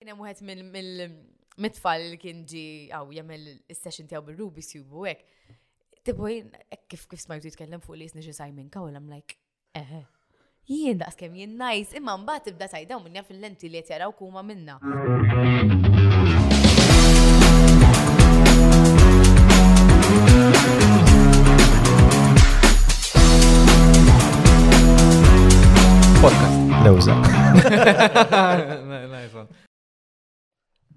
Kien hemm wieħed mill-mitfall li kien ġi għaw jagħmel is-session tiegħu bir-rubi sjubu hekk. Tipo kif kif smajtu jitkellem fuq li jisni xi Simon Cowell, I'm like, eh. Jien daqs kemm jien najs, imma mbagħad tibda tajdaw minn jaf il-lenti li qed jaraw kuma minna. Podcast, lewża. Najsan.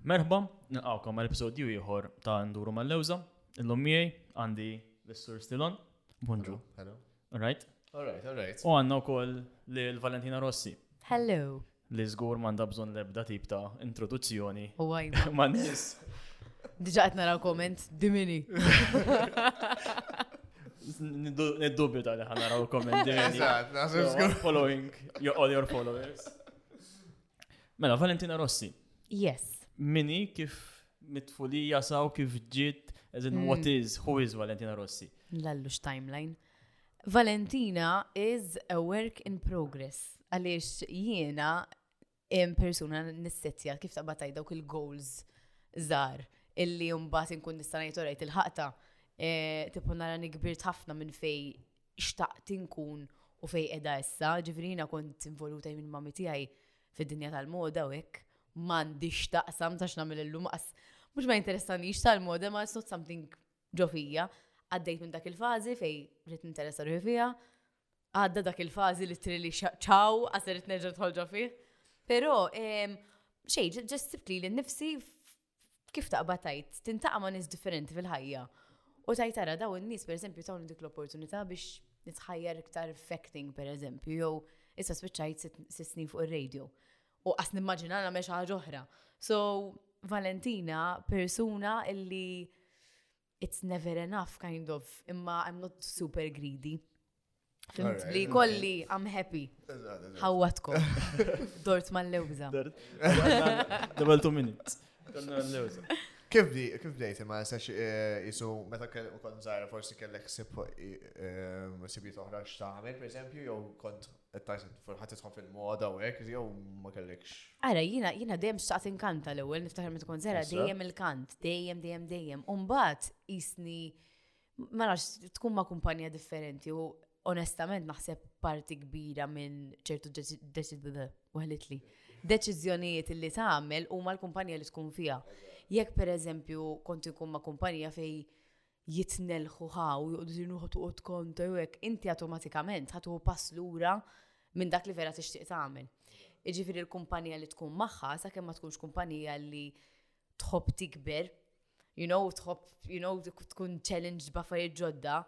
Merħba, nilqawkom għal episodju ieħor ta' Nduru mal-Lewża. Illum miegħi għandi l-Sur Stilon. Bonġu. Hello. Alright. Alright, alright. U għandna wkoll lil Valentina Rossi. Hello. Li żgur m'għandha bżonn l-ebda tip ta' introduzzjoni. U għaj. Ma' nies. Diġa qed naraw komment dimini. Niddubju ta' li ħanaraw komment dimini. Following, all your followers. Mela, Valentina Rossi. Yes. Mini kif mitfulija saw kif ġiet, as in mm. what is, who is Valentina Rossi? Lallux timeline. Valentina is a work in progress. Għaliex jiena in persuna nissetja kif taqbataj dawk il-goals zar illi jumbat inkun nistanajt orajt il-ħakta. E, Tipu nara nikbirt ħafna minn fej xtaqt inkun u fej edha issa, ġifiri jina kont involuta minn mami tijaj fid-dinja tal-moda u hekk mandi xtaqsam tax namil illum qas. Mux ma interessani tal-moda ma it's not something ġofija. Għaddejt minn dak il-fazi fej rrit interessa ruħi fija. Għadda dak il-fazi li tri li ċaw għasir rrit nerġa tħolġa fih. Pero, xej, ġest li l-nifsi kif taqba tajt, tintaqa ma' nis differenti fil-ħajja. U tajt tara daw in-nies, per eżempju, tawni dik l-opportunità biex nitħajjar iktar effecting, per eżempju, jew issa spiċċajt sitt snin fuq ir-radio. U qas nimmaġina nagħmel xi ħaġa oħra. So, Valentina, persuna illi it's never enough kind of, imma I'm not super greedy. Fimt li kolli, I'm happy. Ħawatkom. Dort mal-lewza. Double two minutes. Kif di, kif di, ma s-sax eh, jisu, meta kellu kont zaħra forsi kellek sib eh, sibit oħra xtaħmel, per eżempju, jow kont Ħadd tidħol fil-moda u hekk jew ma kellekx. Ara, jiena jiena dejjem xtaqt inkanta l-ewwel niftaħar meta tkun żera dejjem il-kant, dejjem dejjem dejjem. U mbagħad isni ma nafx tkun ma' kumpanija differenti u onestament naħseb parti kbira minn ċertu deċiżjonijiet li deċiżjonijiet li tagħmel huma l-kumpanija li tkun fiha. Jekk pereżempju kont inkun ma' kumpanija fej jitnelħu ħa u joqdu tirnuħu tuqgħod kont jew hekk, inti awtomatikament ħatuħu pass lura minn dak li vera tixtieq tagħmel. Iġifieri l-kumpanija li tkun magħha sakemm ma tkunx kumpanija li tħobb tikber, you know, tħobb, you know, tkun challenge b'affarijiet ġodda,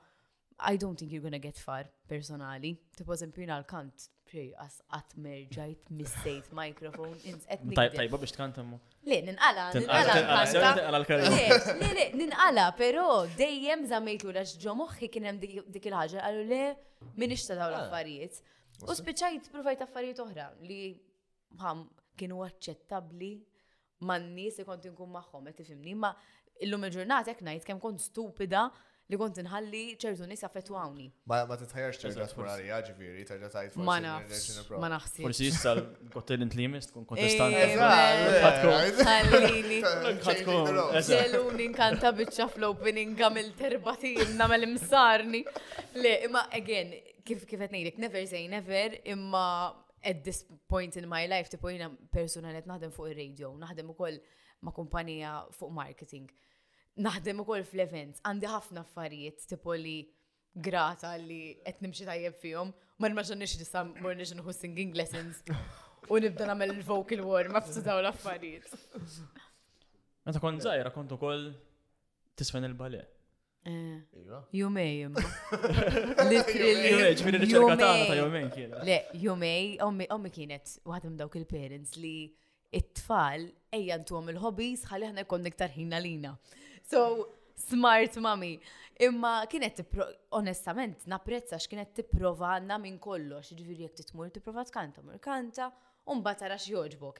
I don't think you're gonna get far personali. Tipo eżempju jina l-kant, Prejqas qatt merġajt mistejt microphone insqed Tajba biex tkanta mu. Le, ninqala, ninqala. Le, le, ninqala, pero dejjem zamejtu l ġo moħħi kien hemm dik il-ħaġa qalu le min ixta daw ah. l-affarijiet. U spiċajt provajt affarijiet oħra li kienu aċċettabbli man-nies li kont inkun magħhom, qed tifhimni, ma illum il-ġurnata hekk ngħid kemm kont stupida li kont inħalli ċertu nies affettwawni. Ma ma titħajjarx terġa' tmur għalija ġifieri, terġa' tgħid forsi. Ma nafx, ma naħsibx. Forsi issa l-kottel int li jmiss tkun kontestant. Eh, Ħallini. Ġeluni nkanta biċċa fl-opening għamil terba tim nagħmel imsarni. Le, imma again, kif kif qed ngħidlek, never say never, imma At this point in my life, tipo jina persuna li naħdem fuq ir-radio, naħdem ukoll ma' kumpanija fuq marketing, naħdem ukoll fl-events, għandi ħafna affarijiet tipo li grata li qed nimxi tajjeb fihom, ma nimmaġinniex li sa mur nixi nħu singing lessons u nibda nagħmel il-vocal war ma ftudaw l-affarijiet. Meta kont żgħira kont ukoll tisfen il-bale. Jumej, imma. Ġviri riċerka tagħna ta' jumej kienet. Le, jumej, ommi kienet waħda minn dawk il-parents li it-tfal ejja ntuhom il-hobbies ħalli aħna jkun iktar ħin għalina. So, smart mami. Imma kienet onestament napprezza x'kienet tipprova għandna minn kollox, ġifieri jekk titmur tipprova tkanta, mur kanta, u mbagħad tara x'jogħġbok.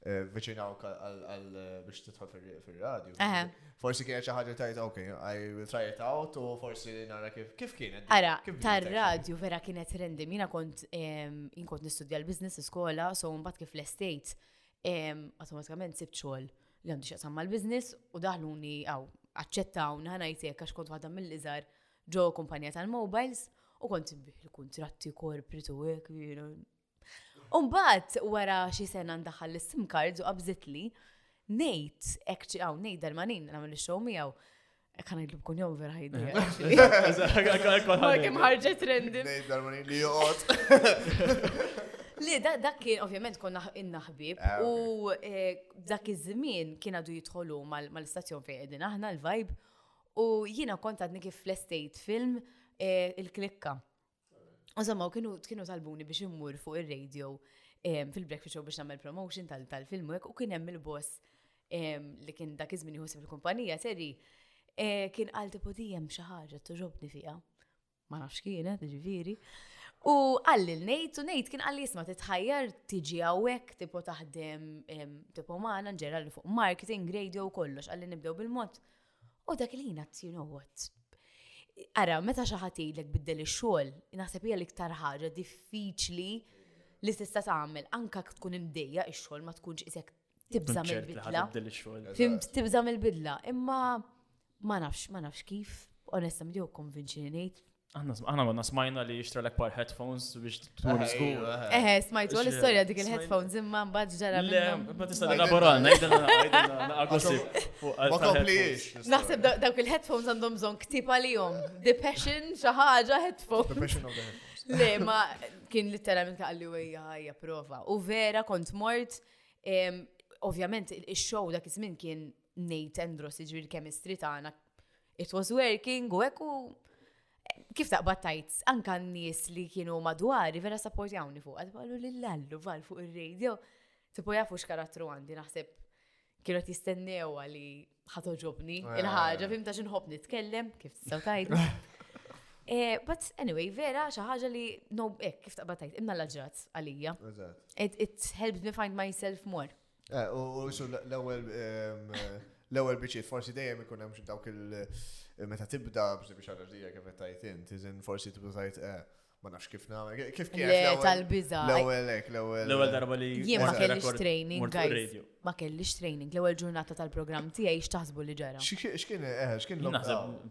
Eh, viċin għawk biex titħol fil-radio. Forsi kienet xaħġa tajt, ok, I will try it out, u forsi nara kif kif kienet. Ara, tar-radio vera kienet rendi, mina kont inkont nistudja l-biznis skola, so mbagħad kif l-estate, automatikament sibt xogħol li għandi xaqsam mal-biznis u daħluni għaw, għacċettaw, naħna jtek għax kont waħda mill-izar ġo kumpanija tal-mobiles u kont il-kontratti korpritu għek, Umbat, wara xi sena ndaħal l-sim cards u qabżitli, Nate, actually, għaw, Nate dal-manin, għamil il-show miegħu. Kan għidlu bkun jom vera ħajdi. Ma kim ħarġet rendi. Nate dal-manin li joqot. Li dak kien ovvjament konna inna ħbib eh, u eh, dak iż-żmien kien għadu jidħolu mal-istazzjon fejn qegħdin aħna l-vibe u jiena kont għadni kif fl-estate film eh, il-klikka. Insomma, kienu, kienu talbuni biex immur fuq il-radio fil-breakfast show biex nagħmel promotion tal-film u kien hemm il-boss li kien dak iż-żmien jħossib il-kumpanija seri e, kien għal tipo dijem xi ħaġa toġobni fiha. Ma nafx kienet, ġifieri. U għalli l-nejt, u nejt kien għalli jisma titħajjar tiġi għawek, tipo taħdem, tipo maħna nġerra li fuq marketing, radio u kollox, għalli nibdew bil-mod U dak li jina t what? Ara, meta xi ħadd jgħidlek biddel ix-xogħol, naħseb hija l-iktar ħaġa diffiċli li tista' tagħmel anka tkun imdejja ix-xogħol ma tkunx isek tibża mill-bidla. Fimt tibża mill-bidla, imma ma nafx, ma nafx kif, onesta jew konvinċini ngħid Aħna għanna smajna li jixtra l-ekbar headphones biex tkun zgur. Eħe, smajtu għal-istoria dik il-headphones imma mbagħad ġara minnhom. Ma tista' elaboralna, Ma kompliex. Naħseb dawk il-headphones għandhom bżonn ktib għalihom. The passion xi ħaġa headphones. The passion of the headphones. Le, ma kien literalment qalli wejja ħajja prova. U vera kont mort ovvjament il-show dak iż-żmien kien Nate Andros, iġri l-kemistri tagħna, it was working u hekk u kif taqbad tajt, anka n-nies li kienu madwari vera sapportjawni fuq, għadbalu l-lallu val fuq il-radio, tipo jafu x'karattru għandi naħseb kienu jistennew li ħatoġobni eh. il-ħagġa, fim ta' xinħob nitkellem, kif tistaw tajt. Eh, but anyway, vera xi ħaġa li no eh, kif taqbad tajt, imna l-ġrat għalija. It helped me find myself more. Eh, u su l-ewel l-ewel biċiet, forsi dejjem ikun hemm dawk il- eh, meta tibda biex biex għarraġija kif qed tajt int, iżin forsi tibda tajt eh, ma nafx kif nagħmel, kif kien. Le tal-biża. L-ewel ek, l-ewel. L-ewel darba li jien ma kellix training, guys. Ma kellix training, l-ewel ġurnata tal-programm tiegħi x'taħsbu li ġara. X'kien, eh, x'kien l-ewel.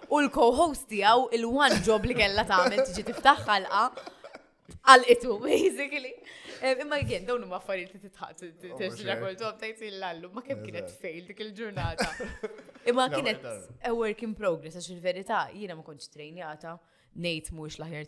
u l-co-host tiegħu il-one job li kellha tagħmel tiġi tiftaħ ħalqa għal-itu, basically. Eh, imma jgħin, dawn huma affarijiet li titħat, oh, t-ġra kol ġob tajt il-lallu, ma kem kienet fail dik il-ġurnata. Imma kienet a work in progress, għax il-verita, jiena ma konċ trejnjata, nejt mux laħjar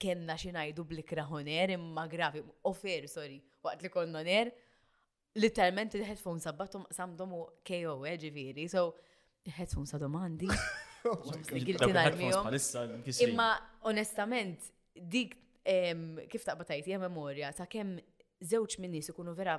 kellna xi ngħidu bl-ikra honer imma gravi, ofer, sorry, waqt li konna oner, literalment il-headphones sabbatom samdom u KO, eh, ġifieri. So, il-headphones għadhom għandi. Oh Giltin għal-mijom. Imma, onestament, dik kif taqba tajt, hija memorja ta' kemm żewġ minnis ikunu vera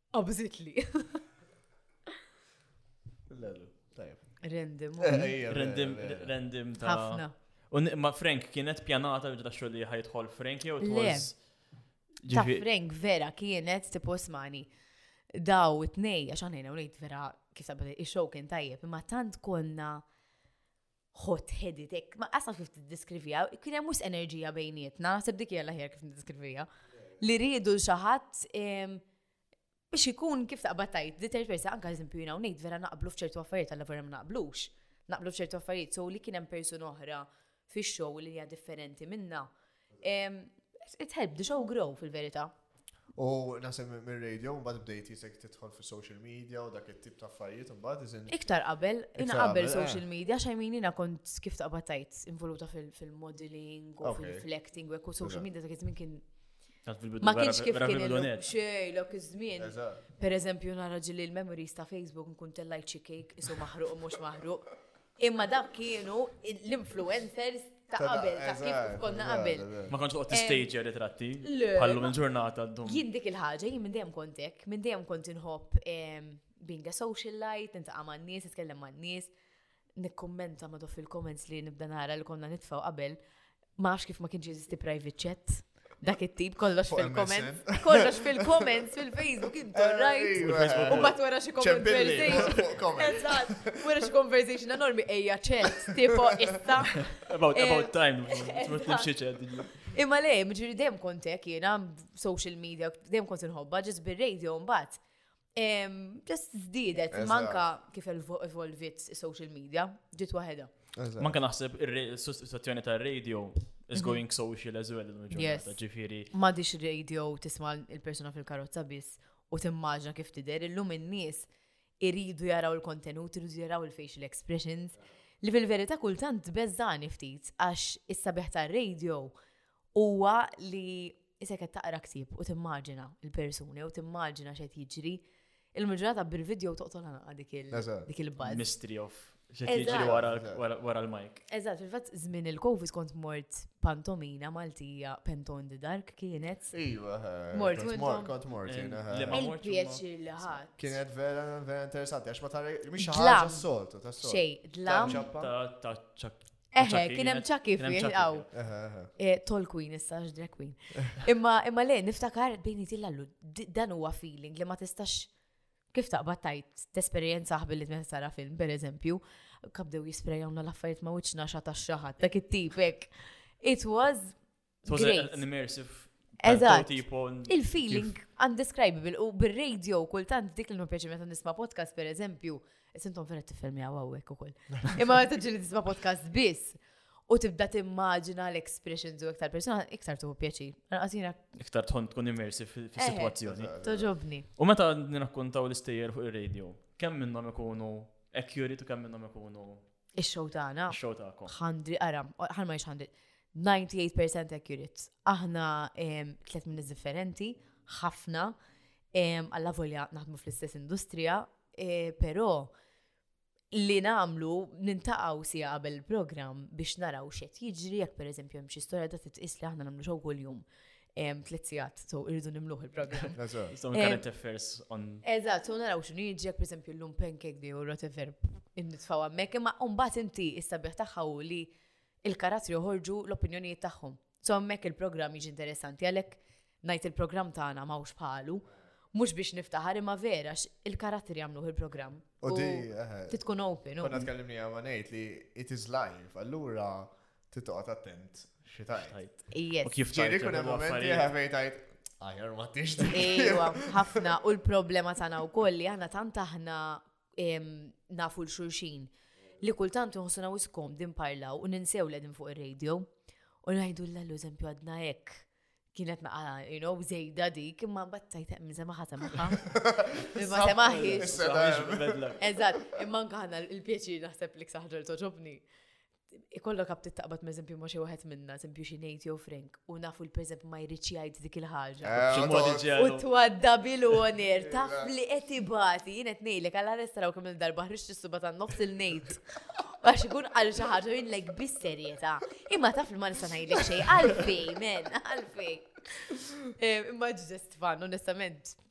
Qabżitli. Lelu, tajb. Rendim. Rendim, rendim ta' ħafna. Ma Frank kienet pjanata biex ta' xogħol li ħajtħol Frank jew twas. Ta' Frank vera kienet tipo smani. Daw it-nej, għax għanajna u vera kif sabba il-show kien tajjeb, imma tant konna hot headed hekk, ma qasaf kif tiddeskrivija, kien hemm wisq enerġija bejnietna, seb dik hija l-aħjar kif niddeskrivija. Li riedu xi ħadd em, biex ikun kif taqbad tajt, di terz persa anke eżempju jina ngħid vera naqblu f'ċertu affarijiet għal vera ma naqblux. Naqblu f'ċertu affarijiet so li kien hemm persuna oħra fix-show li hija differenti minna. It helped the show grow fil-verità. U nasib minn radio, mbagħad bdejt jisek tidħol fis social media u dak it-tip ta' affarijiet mbagħad iżin. Iktar qabel, ina qabel eh. social media, xaj min ina kont kif taqbad tajt involuta fil-modeling u fil-acting u social media ta' kien kien Ma kienx kif kien xej, lok iż-żmien. Per eżempju, nara ġili l-memories ta' Facebook nkun tellajt xi kejk isu maħruq u mhux maħruq. Imma dak kienu l-influencers ta' qabel, ta' kif konna qabel. Ma kontx toqgħod tistagġja ritratti. Bħallu minn ġurnata ddum. Jien dik il-ħaġa, jien minn dejjem kontek, minn dejjem kont inħobb being a socialite, nintaqa' man nies, nitkellem man nies, nikkummenta ma' fil-comments li nibda nara li konna nitfaw qabel. Ma nafx kif ma kienx jeżisti private chat. Dak it-tip kollox fil-comments. Kollox fil-comments fil-Facebook intu rajt. U bat wara xi conversation. Eżatt, wara xi conversation enormi ejja chat, tipo issa. About eh, about time, xi chat. Imma le, mġiri dem kontek jiena social media, dem kont inħobba ġiż bir-radio mbagħad. Just zdidet, manka kif evolvit social media, ġit waħedha. Manka naħseb il-sostituzzjoni ta' radio is mhm. going social as well. Yes. Ġifiri. Ma dix radio tisma il-persona fil-karozza biss u timmaġna kif tider illum in-nies iridu jaraw il-kontenut, iridu jaraw il-facial expressions, li fil-verita kultant bezzani ftit, għax is-sabiħ ta' radio huwa li isek qed taqra ktib u timmaġina il-persuni u timmaġina x'qed jiġri il-maġġoranza bil-video toqtol ħana dik il-buzz. Mystery of jiġri wara l-mike. Eżatt, fil-fatt żmien il-Covid kont mort pantomina Maltija Penton the Dark kienet. Iva, mort mort kont mort. Il-pjaċir li ħadd. Kienet vera vera interessanti għax ma tara mhix ħaġa soltu tas-soltu. Xej, dlam. Ta' Eħe, kien hemm ċakki fih għaw. Eh, Tol Queen issa drag queen. Imma imma le niftakar bini tillallu dan huwa feeling li ma tistax kif taqbad tajt t-esperjenza ħbilli meta sara film, per eżempju, kabdew jisprejawna l-affarijiet ma wiċċna xa ta' xaħat, dak it-tip hekk. It was Eżatt. Il-feeling undescribable u bil-radio kultant dik li nupjaċi meta nisma podcast per eżempju, sintom vera tifhem jaw għawek u koll. Imma meta ġili nisma podcast biss u tibda timmaġina l-expressions u iktar persona, iktar tuħu pjaċi. Għasina. Iktar tħon tkun immersi fil-situazzjoni. Toġobni. U meta nirakkontaw l-istejjer fuq il-radio, kemm minnom ikunu accurate u kemm minnom ikunu Ix-show tagħna. Ix-show tagħkom. 100 ara, ħal ma 98% accurate. Aħna tliet minn differenti, ħafna, għalla volja naħdmu fl-istess industrija, e, però li namlu nintaqaw si qabel il-program biex naraw xet jiġri, jek per eżempju hemm xi storja ta' titqis li aħna namlu xogħol kuljum. tliet sigħat, so irridu nimluħ il-programm. So current affairs on. Eżatt, so naraw x'inhu jiġek, pereżempju llum pancake day u whatever nitfaw hemmhekk, imma mbagħad inti is-sabiħ tagħha li il-karattri joħorġu l-opinjonijiet tagħhom. So hemmhekk il-programm jiġi interessanti għalhekk ngħid il-programm tagħna m'hawnx bħalu. Mux biex niftaħar imma vera il-karatteri għamlu il-program. U di. Eh, Titkun open. Konna tkellimni għama nejt li it is live. Allura, Titoqgħod attent xi tajt. U kif tajt. Ikun hemm momenti ħafej tajt. Ajer ma tix. Ejwa, ħafna u l-problema tagħna wkoll li aħna tant aħna nafu l-xulxin li kultant nħossuna wiskom din parlaw u ninsew l din fuq ir-radio. U ngħidu l-lallu eżempju għadna hekk kienet naqa, you know, zejda dik, imma battajt tajt minn semaħa semaħa. Imma semaħi. Eżat, imma nkaħna il-pieċi naħseb li ksaħġa l-toġobni. ikollok għab taqbad meżempju ma xi wieħed minna, eżempju xi ngħid jew Frank, u nafu l preżemp ma jridx jgħid dik il-ħaġa. Eh, u twadda bil-onir, taf li qed ibati, jien qed ngħidlek għal arrestaraw kemm il-darba ħriġt is-suba tan nofs il-ngħid. Għax ikun għal xi ħaġa jillek bis-serjetà. Imma taf li ma nista' ngħidlek xejn, għalfejn, men, għalfejn. Eh, imma ġest fan, onestament,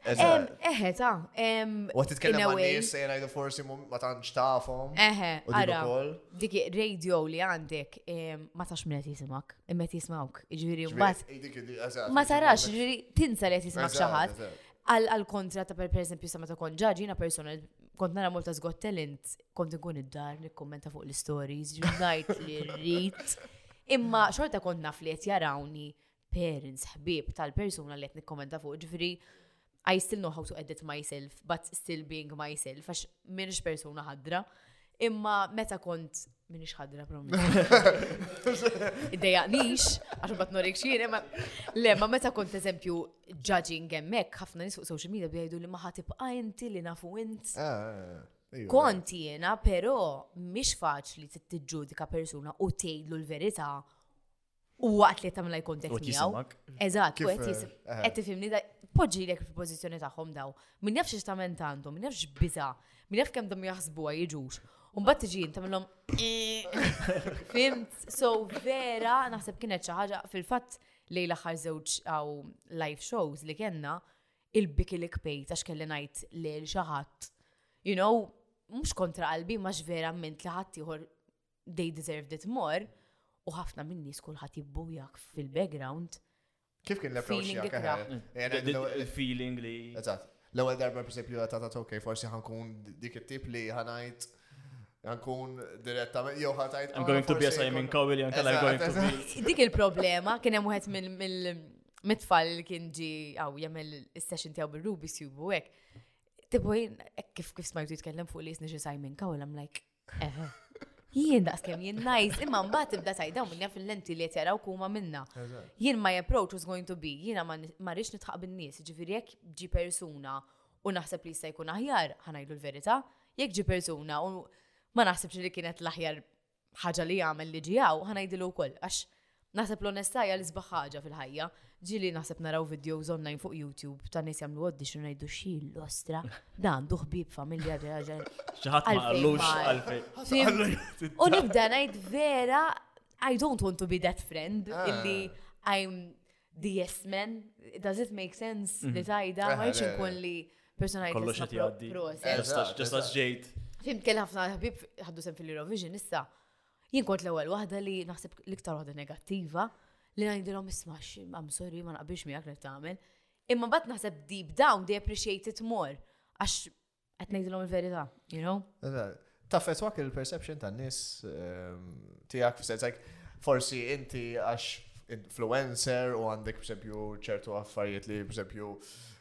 Eħe, ta. U titkellem ma' nies se jgħidu forsi ma tantx tafhom. Eħe, ara. Dik radio li għandek ma tax minn qed jisimak, imma qed jismawk. Ġifieri mbagħad. Ma tarax, ġifieri tinsa li qed jismak xi ħadd. Għal kontra ta' per eżempju sa meta kon ġaġi jiena persona kont nara Malta's Got Talent, kont nkun id-dar nikkummenta fuq l-istories, ġifieri ngħid li rrid. Imma xorta kont naf li qed jarawni parents, ħbieb tal-persuna li qed nikkommenta fuq, ġifieri I still know how to edit myself, but still being myself, għax minix persuna ħadra. Imma meta kont minix ħadra promi. Ideja nix, għax bat norik xien, imma le, ma meta kont eżempju judging emmek, ħafna nis fuq social media bjajdu li maħat tibqa inti li nafu int. Ah, ah, ah. Iva. Kont jena, pero mish faċli t-tġudika persuna u tgħidlu l-verita U waqt li tamla jkun tek miegħu. Eżatt, u qed eh. tifhimni poġġi lek fil-pożizzjoni tagħhom daw. Min jafx istament għandhom, min jafx biża, min jaf kemm dom jaħsbuha jiġux. Umbat tiġi inta minnhom fimt so vera naħseb kienet xi ħaġa fil-fatt li l-aħħar żewġ għaw live shows li kellna il-biki li kpejt għax kelli ngħid li l-xaħat. You know, mhux kontra qalbi ma vera mint li ħadd ieħor they deserved it more, u ħafna minn nies kulħadd jibbujak fil-background. Kif kien l-approach jgħak? Il-feeling li. Eżatt. L-ewwel darba per esempio ta' ta' ok, forsi ħankun dik it-tip li ħanajt Għankun direttament, jow ħatajt. I'm going to be a Simon Cowell, għan kalla going to be. Dik il-problema, kien hemm wieħed mill-mitfall li kien ġi għaw jagħmel is-session tiegħu bil-Rubik's Cube u hekk. Tipo jien kif kif smajtu jitkellem fuq li jisni xi Simon Cowell, I'm like, Jien daqs kem jien najs, imma mbagħad tibda tajdaw minn jaf il-lenti li qed jaraw kuma minna. Jien my approach was going to be, jiena ma rridx nitħaq bin-nies, ġifieri jekk ġi persuna u naħseb li jista' jkun aħjar, ħanajdu l-verità, jekk ġi persuna u ma naħsibx li kienet l-aħjar ħaġa li jagħmel li ġijaw, ħanajdilu wkoll għax Naħseb l-onestà hija l-isbaħ ħaġa fil-ħajja. Ġili naħseb naraw videos online fuq YouTube ta' nies jagħmlu audition ngħidu xi l-ostra. Da għandu ħbieb familja ġeġa. Xaħat ma għallux għalfej. U nibda ngħid vera I don't want to be that friend ah. illi I'm the yes man. Does it make sense mhm. li tajda? Ma jiex nkun li persona jgħaddi. Ġestax ġejt. Fim kell ħafna ħbib ħaddu sem fil-Eurovision issa. Jien kont l-ewwel waħda li naħseb l-iktar waħda negattiva li ngħidilhom isma' I'm sorry ma naqbilx miegħek li tagħmel. Imma mbagħad naħseb deep down they appreciate it more għax qed ngħidilhom il-verità, you know? Taffetwak il-perception tan-nies ehm, tiegħek f'sens forsi inti għax influencer u għandek b'sempju ċertu affarijiet li b'sempju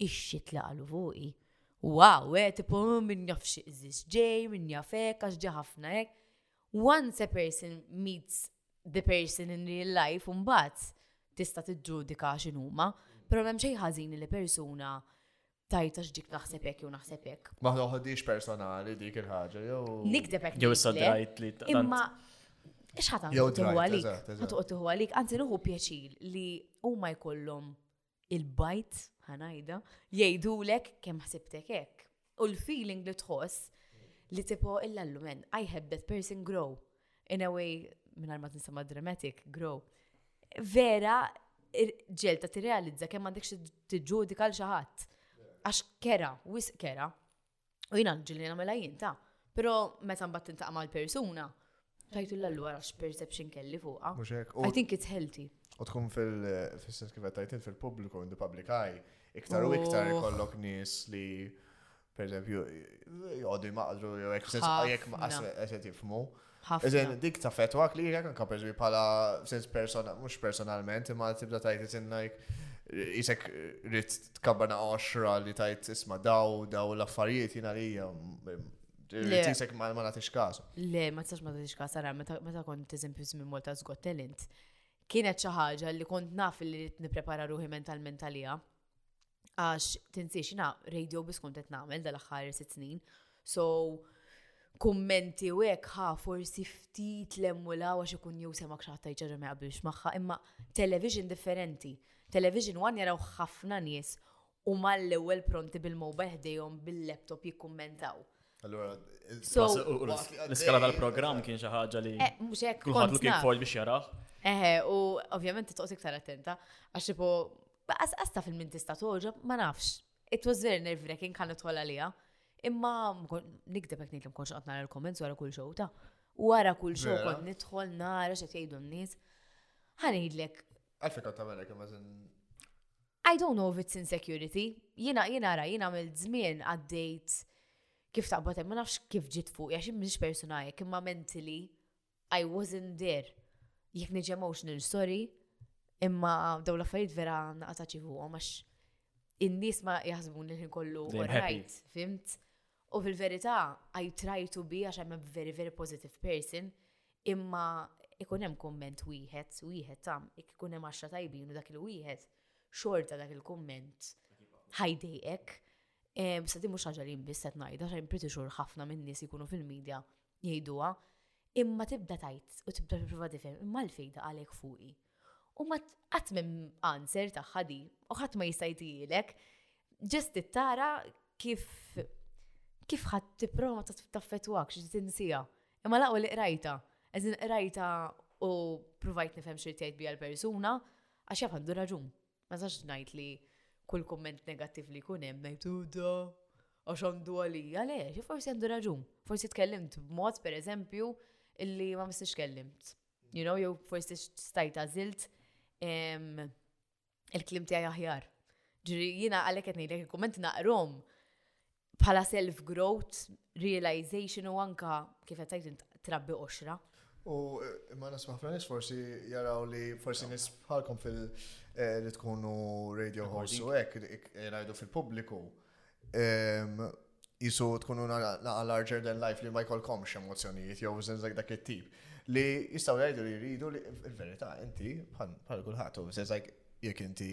Ixxit li qalu fuqi. Wow, eh, tipo minn jaf xiqżis ġej, minn jaf hekk, għax ġa ħafna hekk. Once a person meets the person in real life, mbagħad tista' tiġġudika x'inhuma, però m'hemm xejn ħażin li persuna tajta x'dik naħseb hekk jew naħseb hekk. Ma ħodix personali dik il-ħaġa jew. Nikdeb hekk. Jew issa drajt li imma x'ħadd għandu għalik. Għandu għalik, anzi nuħu pjaċir li huma jkollhom il-bajt, ħanajda, jgħidulek kemm ħsibtek hekk. U l-feeling li tħoss li tipo il-lallu men, I had that person grow. In a way, minn ma tinsama dramatic, grow. Vera, ġelta tirrealizza kemm għandekx tiġġudika l xaħat. Għax kera, wis kera. U jina ġilli namela jien ta' Pero meta mbagħad tintaqa' mal-persuna, tajtu l-allu għara x-perception kelli fuqa. I think it's healthy. U tkun fil-sens kif tajtin fil-pubbliku, in the public eye, iktar u iktar oh. kollok nies li per eżempju, jgħodu jmaqdru, jew jek ma qed jifmu. Ħafna. Eżen, dik ta' fetwa li jek anka perżwi pala sens personal, mux personalment, imma tibda tajt isin like, jisek rrit tkabbana oxra li tajt isma daw, daw l-affarijiet jina li Tisek ma ma natix kas. Le, ma tistax ma natix kas, għara, meta kont t-eżempju zmin Malta Zgot Talent, kienet xaħġa li kont naf li rrit niprepara ruħi mentalment għalija. Għax tinsiex na radio biss kont qed nagħmel dal-aħħar sitt snin. So kummenti u hekk ħa forsi ftit lemmu la għax ikun jew semak xi ħadd ġara ma jaqbilx magħha, imma television differenti. Television wan jaraw ħafna nies u mal-ewwel pronti bil-mobile ħdejhom bil-laptop jikkummentaw. Allora, l-iskala tal-programm kien xi ħaġa li. Eh, mhux hekk. Kulħadd kien kol biex jaraħ. Eħe, u ovvjament titqos iktar attenta, għax tipo Baqas qasta fil-min tista' toġob, ma nafx. It was very nerve wracking kan nidħol għalija. Imma nikdeb hekk ngħidlhom konx qatna l-comments wara kull xogħol ta' wara kull xogħol Vera. kont nidħol nara x'qed jgħidu n-nies. Ħanidlek, Għalfejn kont tagħmel hekk imma żin. I don't know if it's insecurity. Jina, jina ra, jina għamil żmien għaddejt kif taqbad hemm, ma nafx kif ġiet fuq, għax mhix persuna hekk, imma mentally I wasn't there. Jek niġi emotional, sorry, imma daw l-affarijiet vera naqata ċivu għax in-nies ma jaħsbun li ħin kollu right, fimt. U fil-verità, I try to be għax I'm a very, very positive person, imma ikun hemm komment wieħed, wieħed tam, ikun hemm għaxra tajbin u dak il-wieħed, xorta dak il-komment ħajdejek. Sa di mhux ħaġa li jimbisset ngħidha, għax pretty sure ħafna minn nies ikunu fil-medja jgħiduha, imma tibda tajt u tibda tipprova tifhem imma għalfejn da għalek fuqi. U ma qatt minn answer tagħha di, u ħadd ma jista' jtijilek. Ġest tara kif kif ħadd tipprova ta' taffetwak xi tinsija. Imma laqwa li qrajta, eżin qrajta u provajt nifhem xi tgħid bija l-persuna għax jaf għandu raġun. Ma nistax ngħid li kull kumment negattiv li jkun hemm ngħid hu da għax għandu għalija, le, xi forsi għandu raġun. Forsi tkellimt b'mod pereżempju illi ma mistix kellimt. You know, jew forsi stajt għażilt il-klim tiegħi aħjar. Ġiri, jiena għalhekk qed ngħidlek il-kumment naqrom bħala self-growth, realization u anka kif qed tgħid trabbi oxra. U imma nasma ħafna nis forsi jaraw li forsi nis bħalkom fil eh, li tkunu radio host u hekk ngħidu fil-pubbliku ehm, jisu tkunu naqa larger than life li ma jkollkomx emozjonijiet jew senza dak it-tip. Li jistaw jgħidu li jridu li il-verità inti bħal kulħadd u senza jekk inti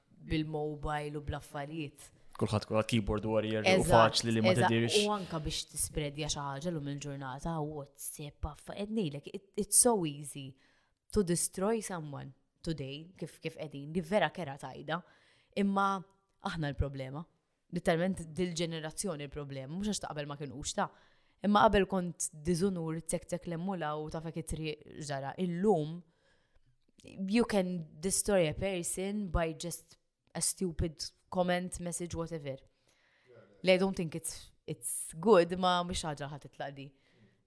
bil-mobile u bl-affarijiet. Kulħadd kulħadd keyboard warrior u faċli li ma tidirx. U anka biex tispredja xi ħaġa lum il-ġurnata WhatsApp affa qed ngħidlek it's so easy to destroy someone today kif kif qegħdin li vera kera tajda imma aħna l-problema. Li talment dil-ġenerazzjoni l-problema, mhux għax ta' qabel ma kien ta' imma qabel kont diżunur tek-tek l-emmula u ta' fekk it-triq ġara. Illum, you can destroy a person by just a stupid comment, message, whatever. I don't think it's, it's good, ma mux ħagġa ħat itlaq di.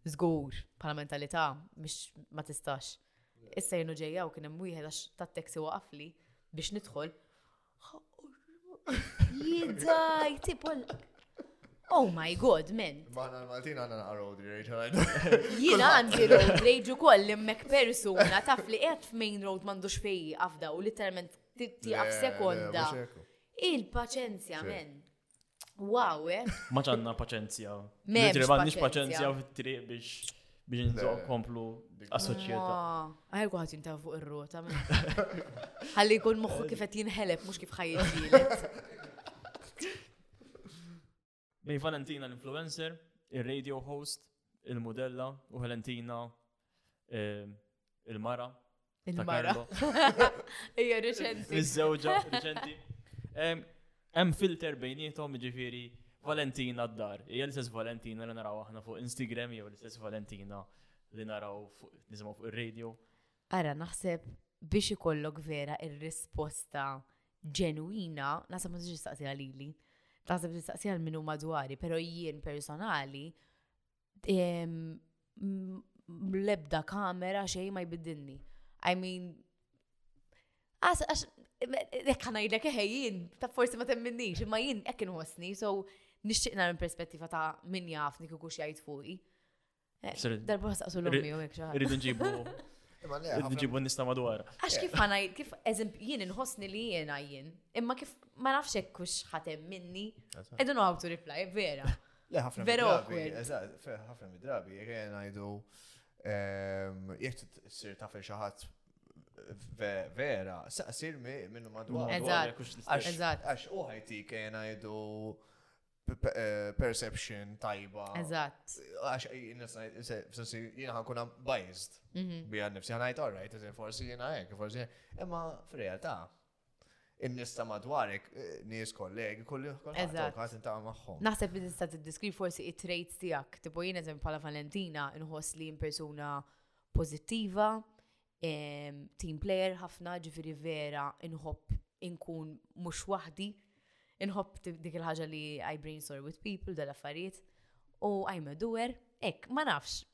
Zgur, pala mentalità, mux ma tistax. Issa jenu ġeja u kienem wieħed għax ta' teksi waqafli biex nidħol. Jidaj, tipo Oh my god, men. Maħna l-Maltin għanna naqa road rage għajda. Jina għandi road rage u koll li mek persuna taf li għed f'main road mandux fej għafda u literalment tiqaf sekonda. Il-paċenzja, men. Wow, eh? Ma ċanna paċenzja. Mentri, ma nix paċenzja u fit-triq biex biex nżoq komplu assoċjeta. Għajr kuħat jintaw fuq ir-rota. Għalli jkun moħħu kifet jinħeleb, mux kif ħajjiet. Bej Valentina l-influencer, il-radio host, il-modella u Valentina Il-mara. Il-mara. Ija reċenti. Iż-żewġa reċenti. Hemm filter bejnietom ġifiri Valentina d-dar. Ija l-istess Valentina li naraw aħna fuq Instagram jew l-istess Valentina li naraw nisimgħu fuq ir-radio. Ara naħseb biex ikollok vera ir-risposta ġenwina, naħseb ma tiġi staqsija lili. Taħseb li staqsija minn huma dwari, però jien personali l-ebda kamera xej ma jbidilni. I mean, għas, għax, jek ħana jidlek eħejjien, ta' forsi ma temminnix, imma jien ekk nħosni, so nixtieq nara perspettiva ta' min jafni kieku xjajt fuqi. Eh, darba saqsu l-ommi u hekk xaħar. Rridu nġibu. Nġibu nista madwar. Għax kif għana, kif eżemp, jien nħosni li jien għajjien, imma kif ma nafxek kux ħatem minni, edu no how to reply, vera. Le ħafna drabi, eżatt, ħafna drabi, jekk ngħidu ehm, jekk issir taf il xaħat vera, saqsir minnu madwar. Eżatt, eżatt. Għax u ħajti kien ngħidu eh, perception tajba. Eżatt. Għax jien ħankun biased mhm. bija nifsi ħanajt all right, forsi jiena hekk, forsi imma f'realtà. in-nies ta' madwarek, eh, nies kollegi, kulli kulħadd inta magħhom. Naħseb li tista' tiddiskri forsi it-traits tiegħek, tipo jien eżem bħala Valentina nħoss li persuna pożittiva, team player ħafna ġifieri vera inħobb inkun mhux waħdi, inħobb dik il-ħaġa li I brainstorm with people dal-affarijiet u I'm a doer, ek, ma nafx,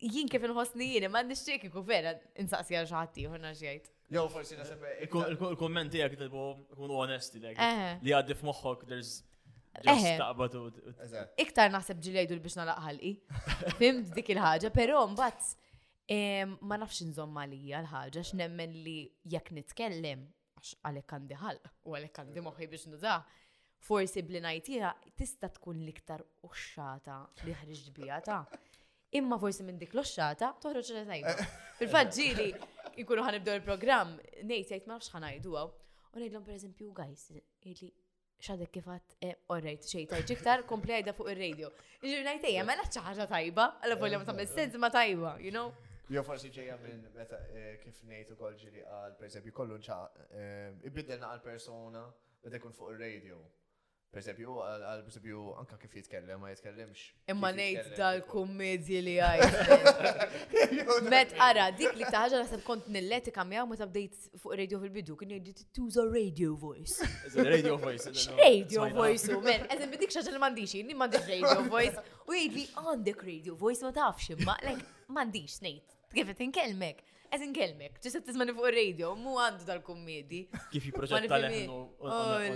jien kif inħossni jien, ma nixtieq iku vera insaqsi għal xi ħadd ieħor nagħx jgħid. Jew forsi nasab eh, il-kummenti jekk tilbu kunu onesti lek. Li għaddi f'moħħok there's Iktar naħseb ġili għajdu biex nalaq ħalqi. Fimt dik il-ħaġa, pero mbagħad ma nafx nżomm għalija l-ħaġa x'nemmen li jekk nitkellem għax għalhekk għandi ħalq u għalhekk għandi moħħi biex nuża, forsi bli ngħidha tista' tkun l-iktar uxxata li ħriġt bija ta' imma forsi minn dik l-oxxata toħroġ li tajba. Fil-fatt ġili, jkunu ħanibdew il-programm, nejt jgħid ma nafx ħanajdu għaw. U ngħidlhom pereżempju guys, jgħidli xadek kif għat, eh, orrejt, xej, tajt iktar, kompli għajda fuq il-radio. Ġir najt eja, mela ċaħġa tajba, għalla volja ma tamil senz ma tajba, you know? Jo forsi ġeja minn meta eh, kif nejtu kol ġiri għal, per esempio, kollu nċa, eh, ibiddelna għal persona, meta kun fuq il-radio. Per esempio, għal, per esempio, anka kif jitkellem, ma jitkellemx. Imma nejt dal-kummedji li għajt. Met ara, dik li taħġa nasib kont nilletika miegħu ma tabdejt fuq radio fil-bidu kien jgħid tuża radio voice. Radio voice. Radio voice u men, eżem bidik xaġa li m'għandix, jien m'għandix radio voice. U jgħidli għandek radio voice ma tafx imma, lek m'għandix ngħid. Kif qed inkellmek? Qed inkellmek, ġista tismani fuq ir-radio, mu għandu dal-kummedi. Kif jipproġetta leħnu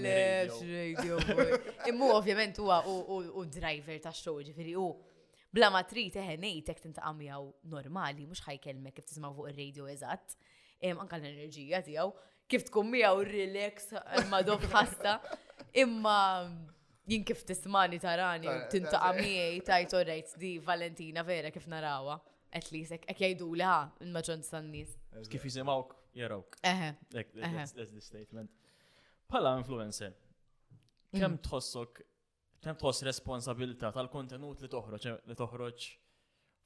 radio voice. Immu ovvjament huwa u driver ta' show ġifieri u bla ma trid eħe ngħidek tintaqa' miegħu normali mhux ħajkellmek kif tisma' fuq ir-radio eżatt. Anka l-enerġija tiegħu, kif tkun miegħu relax, madok ħasta, imma jien kif tismani tarani u tintaqa miegħi tajt orrejt di Valentina vera kif narawa. At least, ek jajdu li ha, il-maġġon sannis. Kif jisimawk, jarawk. Eħe. That's the statement. Pala influencer, kem mm. tħossok Kemm tħoss responsabilità tal-kontenut li toħroġ li toħroġ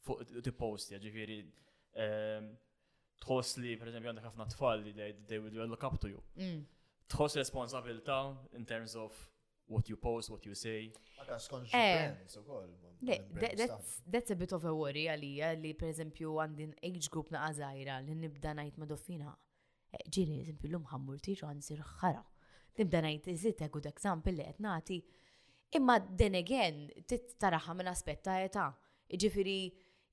fuq tippostja, ġifieri ehm, tħoss li pereżempju għandek ħafna tfal li they will look up to you. Mm. Tħoss responsabilità in terms of what you post, what you say. Eh, that's, that's a bit of a worry għalija li per eżempju għandin age group na għazajra li nibda najt ma dofina. Ġieli, eżempju, l-lum ħammur tiġu għansir ħara. Nibda ngħid iżid a good example li qed nagħti. Imma then again, taraħa minn aspett ta' età. Ġifieri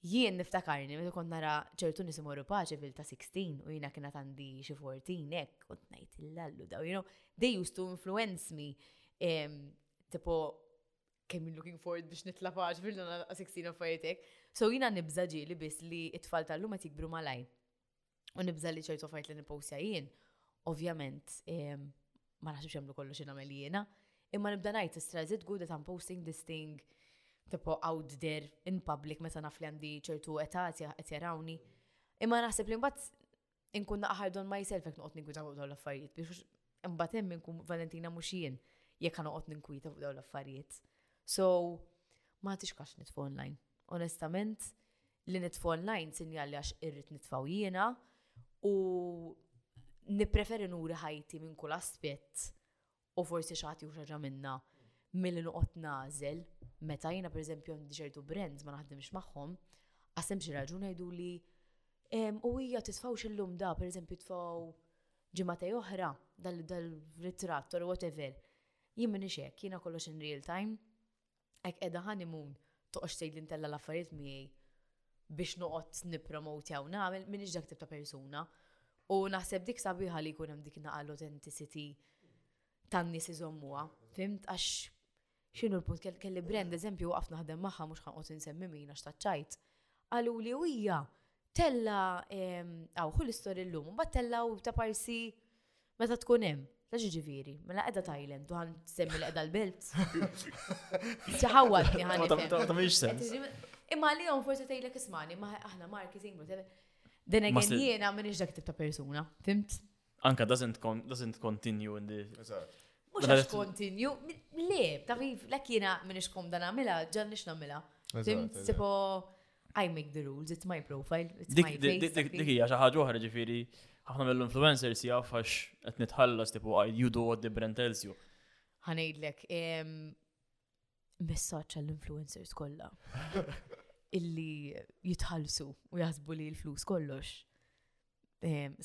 jien niftakarni meta kont nara ċertu nies imorru paċi fil ta' 16 u jiena kiena għandi xi 14 hekk, kont ngħid il-lallu daw, you know, they used to influence me. Tipo, kemm looking forward biex nitla' paċi fil ta' 16 u So jiena nibża ġieli biss li t-tfal tal-lum qed jikbru malaj. U nibża li ċertu fajt li nipostja jien, ovvjament, ma naħsibx jemlu kollu xi nagħmel jiena, imma nibda ngħid istra is it good that I'm posting this thing tipo out there in public meta naf li għandi ċertu età qed jarawni. Imma naħseb li mbagħad inkun naqħar don myself jekk noqgħod ninkwita fuq dawn l-affarijiet biex imbagħad hemm inkun Valentina mhux jien jekk noqgħod ninkwita fuq dawn l-affarijiet. So, ma tix kax nitfu online. Onestament, li nitfu online sinjal li għax irrit nitfaw jiena u nipreferi nuri ħajti minn kull aspett u forsi xaħti u xaġa minna mill nuqot nazel meta jiena per eżempju għandi ċertu brands ma naħdimx magħhom għasem xi raġun għajdu li u hija titfaw xillum da per eżempju tfaw ġimatej oħra dal-ritrat or whatever jien minni xek jiena kollox in real time Hekk qiegħda honeymoon, toqgħodx tgħidli ntella' l-affarijiet miegħi biex noqgħod nippromot jew nagħmel, m'iniex dak tip ta' persuna. U naħseb dik sabiħa li jkun hemm dik naqa' l-authenticity tan-nies iżommuha. Fimt għax x'inhu l-punt kelli brand eżempju waqaf naħdem magħha mhux ħanqod insemmi min għax taċċajt. Qaluli u hija Tella, għaw, hu l-istorja l-lum, bat tella u ta' parsi meta tkun hemm. Ta' ġiġifieri, mela qiegħda Thailand, tu għan semmi l-qiegħda l-belt. Ċaħawat għan. Ta' miex sens. Imma li jom forse tejlek ismani, ma aħna marketing, Then again, jiena minix dak tip ta' persuna, fimt? Anka doesn't, con doesn't continue in the... Mux għax continue, le, tafif, l jena minix kom dan għamila, ġan nix namila. Tim, tipo, I make the rules, it's my profile, it's my face. Dik hija xi ħaġa oħra ġifieri ħafna mill-influencers jaf għax qed nitħallas tipo you do what the brand tells you. Ħanejdlek, messaġġ għall-influencers kollha illi jitħallsu u jaħsbu li l-flus kollox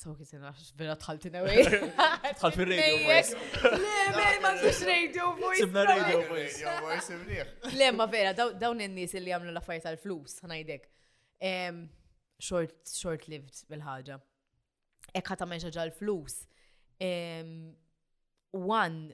Saw kien sena vera tħalt in away. Tħalt fil radio voice. Le, le, ma tux radio voice. Sibna radio voice. Radio voice imliħ. Le, ma vera, dawn in-nies li għamlu l-affarijiet tal-flus, ħanajdek. Short lived bil-ħaġa. Ek ħata meċa ġal-flus. One,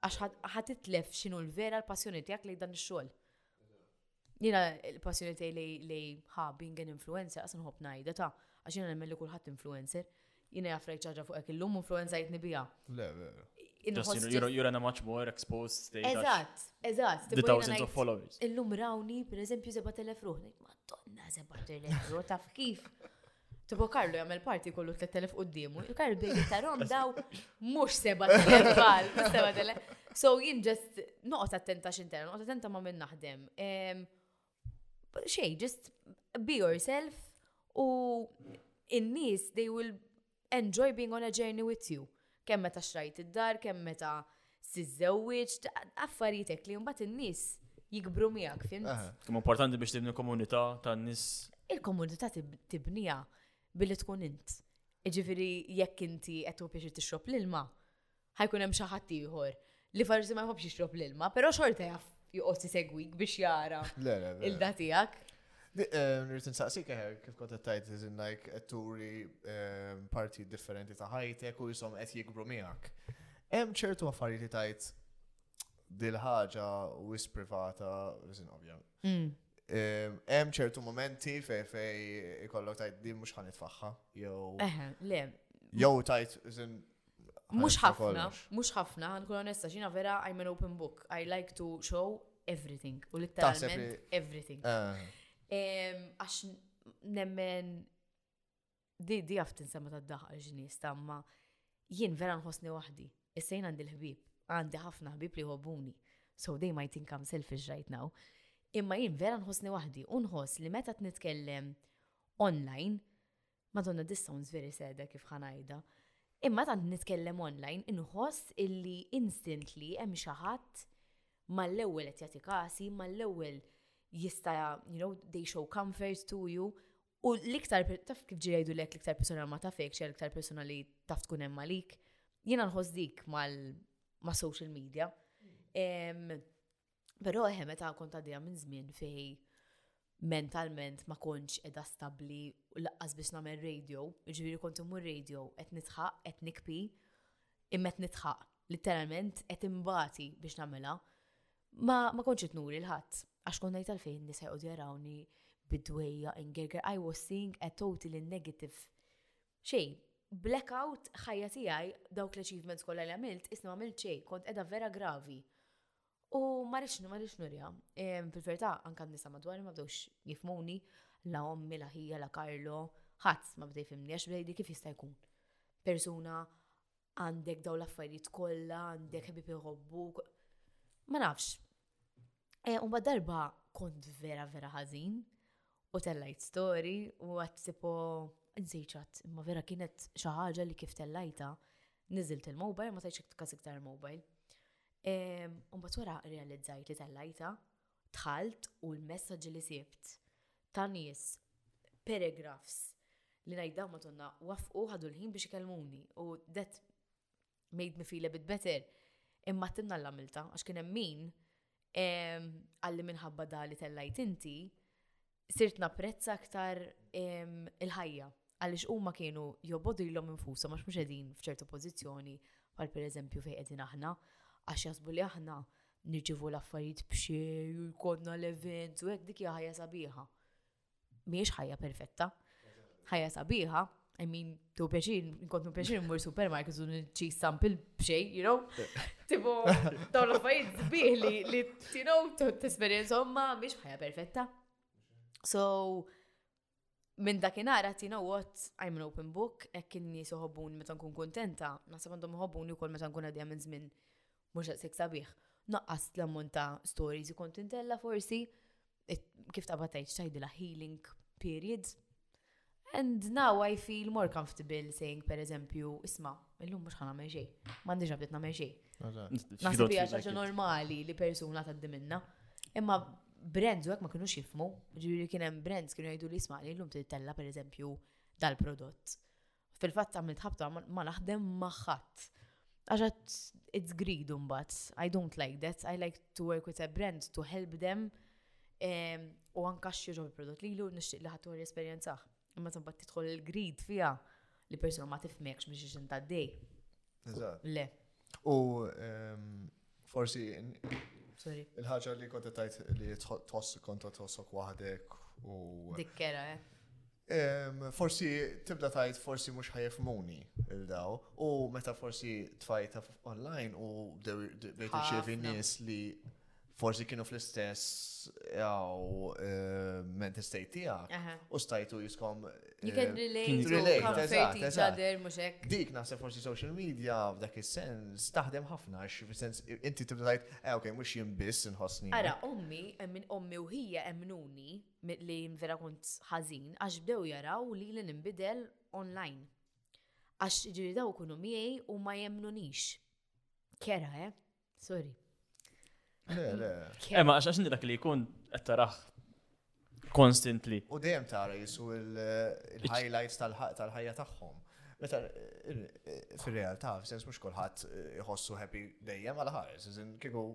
Għax ħa titlef x'inhu l-vera l-passjoni tiegħek lejn dan ix-xogħol. Jiena l-passjoni tiegħi li ħa being an influencer qas nħobb ngħidha ta' għax jiena nemmen li kulħadd influencer. Jiena jaf rajt ċaġa fuq hekk illum influenzajtni biha. Le, vera. You're in a much more exposed state. Eżatt, eżatt. The thousands of followers. Illum rawni, per eżempju, 7,000 ruħ. Madonna, 7,000 ruħ, taf kif? Tipo Karlu jagħmel parti kollu 3000 quddiemu, il-Karlu bejn ta' ronda u mhux 7000 bal, mhux 7000. So jien ġest noqgħod attenta x'interna, noqgħod attenta ma' minn naħdem. Xej, just be yourself u in-nies they will enjoy being on a journey with you. Kemm meta xtrajt id-dar, kemm meta siżżewwiġ, affarijiet hekk li mbagħad in-nies jikbru miegħek, fim? Kemm importanti biex tibni komunità tan-nies. Il-komunità tibnija billi tkun int. Ġifieri jekk inti qed tu biex tixrob l-ilma, ħajkun hemm xi ħadd ieħor Li forsi ma jħobx jixrob l-ilma, però xorta jaf joqgħod isegwik biex jara il-da tiegħek. Eh, Nirrit nsaqsik eh, kif kont tajt iżin like turi eh, parti differenti ta' ħajtek u jisom qed jikbru miegħek. Hemm ċertu affarijiet li tajt dil-ħaġa u privata, iżin ovvja. Mm. Hemm ċertu momenti fej fej ikollok tajt din mhux ħanitfaħħa jew. Le. Jew tajt iżin Mux ħafna, mux ħafna, nkun onesta, xina vera I'm an open book. I like to show everything, u literalment everything. Eh. Għax nemmen di di għaf tinsema ta' daħal ġinis tamma jien vera nħosni wahdi. Issa jien għandi l-ħbib, għandi ħafna ħbib li hobbuni. So they might think I'm selfish right now. Imma jien vera nħosni wahdi, unħos li meta t-nitkellem online, Madonna this sounds very sad eh, kif ħa ngħidha. Imma tant nitkellem online inħoss illi instantly hemm xi ħadd mal-ewwel qed jagħti kasi, mal-ewwel jista' you know they show comfort to you u l-iktar taf kif ġi jgħidu lek l-iktar persona ma tafek xi l-iktar persona li taf tkun hemm għalik. Jiena nħoss dik mal ma' social media. Però eħe meta kont għaddejja minn żmien fej mentalment ma kontx edha stabli u laqqas biex nagħmel radio, ġifieri kont immur radio qed nitħaq, qed nikpi, imma qed nitħaq, literalment qed imbati biex nagħmilha. Ma, ma kontx nuri l-ħadd, għax kont ngħid għalfejn nisa jqogħdu jarawni bidwejja ingerger I was seeing a totally negative xej, blackout ħajja tiegħi dawk l-achievements kollha li għamilt, isna għamilt xej, kont edha vera gravi. U ma rix ma rix nurja. Fil-verità anke n-nisa madwar ma bdewx jifmuni la ommi la ħija la Karlo ħadd ma bdej fimni għax bdejdi kif jista' jkun. Persuna għandek daw l-affarijiet kollha, għandek ħbib iħobbuk. Ma nafx. E, u darba kont vera vera ħażin u tellajt story u għat sipo nsejċat, imma vera kienet xi ħaġa li kif tellajta niżilt il-mobile ma tajċek tkas iktar il-mobile. U mbagħad wara rrealizzajt li tellajta, dħalt u l-messaġġi li sibt ta' nies paragraphs li ngħidha ma tonna wafqu ħadu l-ħin biex ikellmuni u that made me feel a bit better. Imma tinna l-għamilta, għax kien hemm min għalli minħabba da li tellajt inti, sirt napprezza aktar il-ħajja għaliex huma kienu jobodu ilhom infushom għax mhux qegħdin f'ċertu pożizzjoni bħal pereżempju fejn qegħdin aħna għax jasbu li aħna nirċivu l-affarijiet b'xej u jkollna l-event u hekk dik hija ħajja sabiħa. Mhijiex ħajja perfetta. Ħajja sabiħa I mean, tu pjaċir, kontu pjaċir mur supermarket u nċi sample bxej, you know? Tipo, dawn l-affarijiet zbieħ li, li, you know, t-esperienza omma biex ħajja perfetta. So, minn dakinara ti know what, I'm an open book, ekk inni soħobun meta nkun kontenta, nasab għandhom soħobun u kol meta nkun għadja minn zmin mux għasek sabiħ. Naqqas l-ammont ta' stories kont intella forsi, kif ta' batajċ tajdila healing period. And now I feel more comfortable saying, per eżempju, isma, illum mux ħana meġej, mandiġa bdiet na meġej. Nasib ħaġa normali li persuna ta' diminna. Imma brands u għek ma kienux jifmu, ġiri kienem brands kienu jgħidu li isma, illum tella per eżempju dal-prodott. Fil-fatt għamilt ħabta ma naħdem maħħat. Għaxat it's greed umbat. I don't like that. I like to work with a brand to help them ehm, u anka xieġu prodott li lu nixtieq li ħatur esperjenzaħ. Imma tabbat titħol il-greed fija li persona ma tifmekx biex iġin ta' dej. Eżatt. Le. U ehm, forsi il-ħaġa li konta tajt li toss konta tossok waħdek u. Dikkera, eh. Ehm, forsi tibda tajt forsi mhux ħajefmuni il-daw u meta forsi tfajta online u bdew bdejt iċevi nies li Forsi kienu fl-istess mental state tijak u stajtu jiskom. You can eh, relate, relate comfort each other, muxek. Dik naħseb forsi social media f'dak il-sens taħdem ħafna, sens inti tibda tajt, eh, ok, mux jien biss nħosni. Ara, ommi, minn ommi u hija emnuni li vera kont ħazin, għax bdew jaraw li li nimbidel online. Għax ġiri daw kunu miej u ma jemnunix. Kera, eh? Sorry. Eh, ma għax dak li jkun qed taraħ constantly. U dejjem tara jisu il-highlights tal-ħajja tagħhom. Meta eh, eh, fir-realtà, f'sens mhux kulħadd eh, iħossu happy dejjem għal ħares, iżin kieku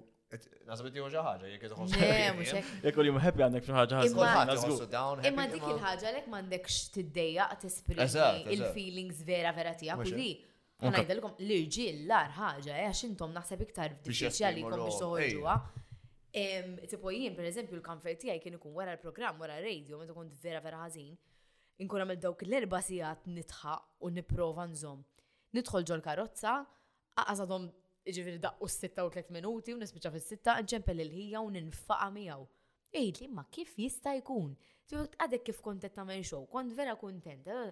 Nasab id xi ħaġa jekk qed iħossu. Jekk kull jum happy għandek xi ħaġa ħażin. Imma dik il-ħaġa lek m'għandekx tiddejjaq tesprimi il-feelings vera vera tiegħek u di. Ngħidilkom l-irġiel l-ar ħaġa, eh, għax intom naħseb iktar diffiċli għalikom biex toħorġuha. Tipo jien, per eżempju, l-kamfer tiegħi kien ikun wara l-programm, wara r-radio, meta kont vera vera ħażin. Inkun għamil dawk l-erba sigħat nitħa u nipprova nżomm. Nidħol ġol karozza, għazadhom ġifieri daqqu s-36 minuti u nispiċċa fis-sitta nċempel il-ħija u ninfaqa miegħu. Ejd li ma kif jista' jkun? Għadek kif kontet tagħmel xow, kont vera kuntent. Eh?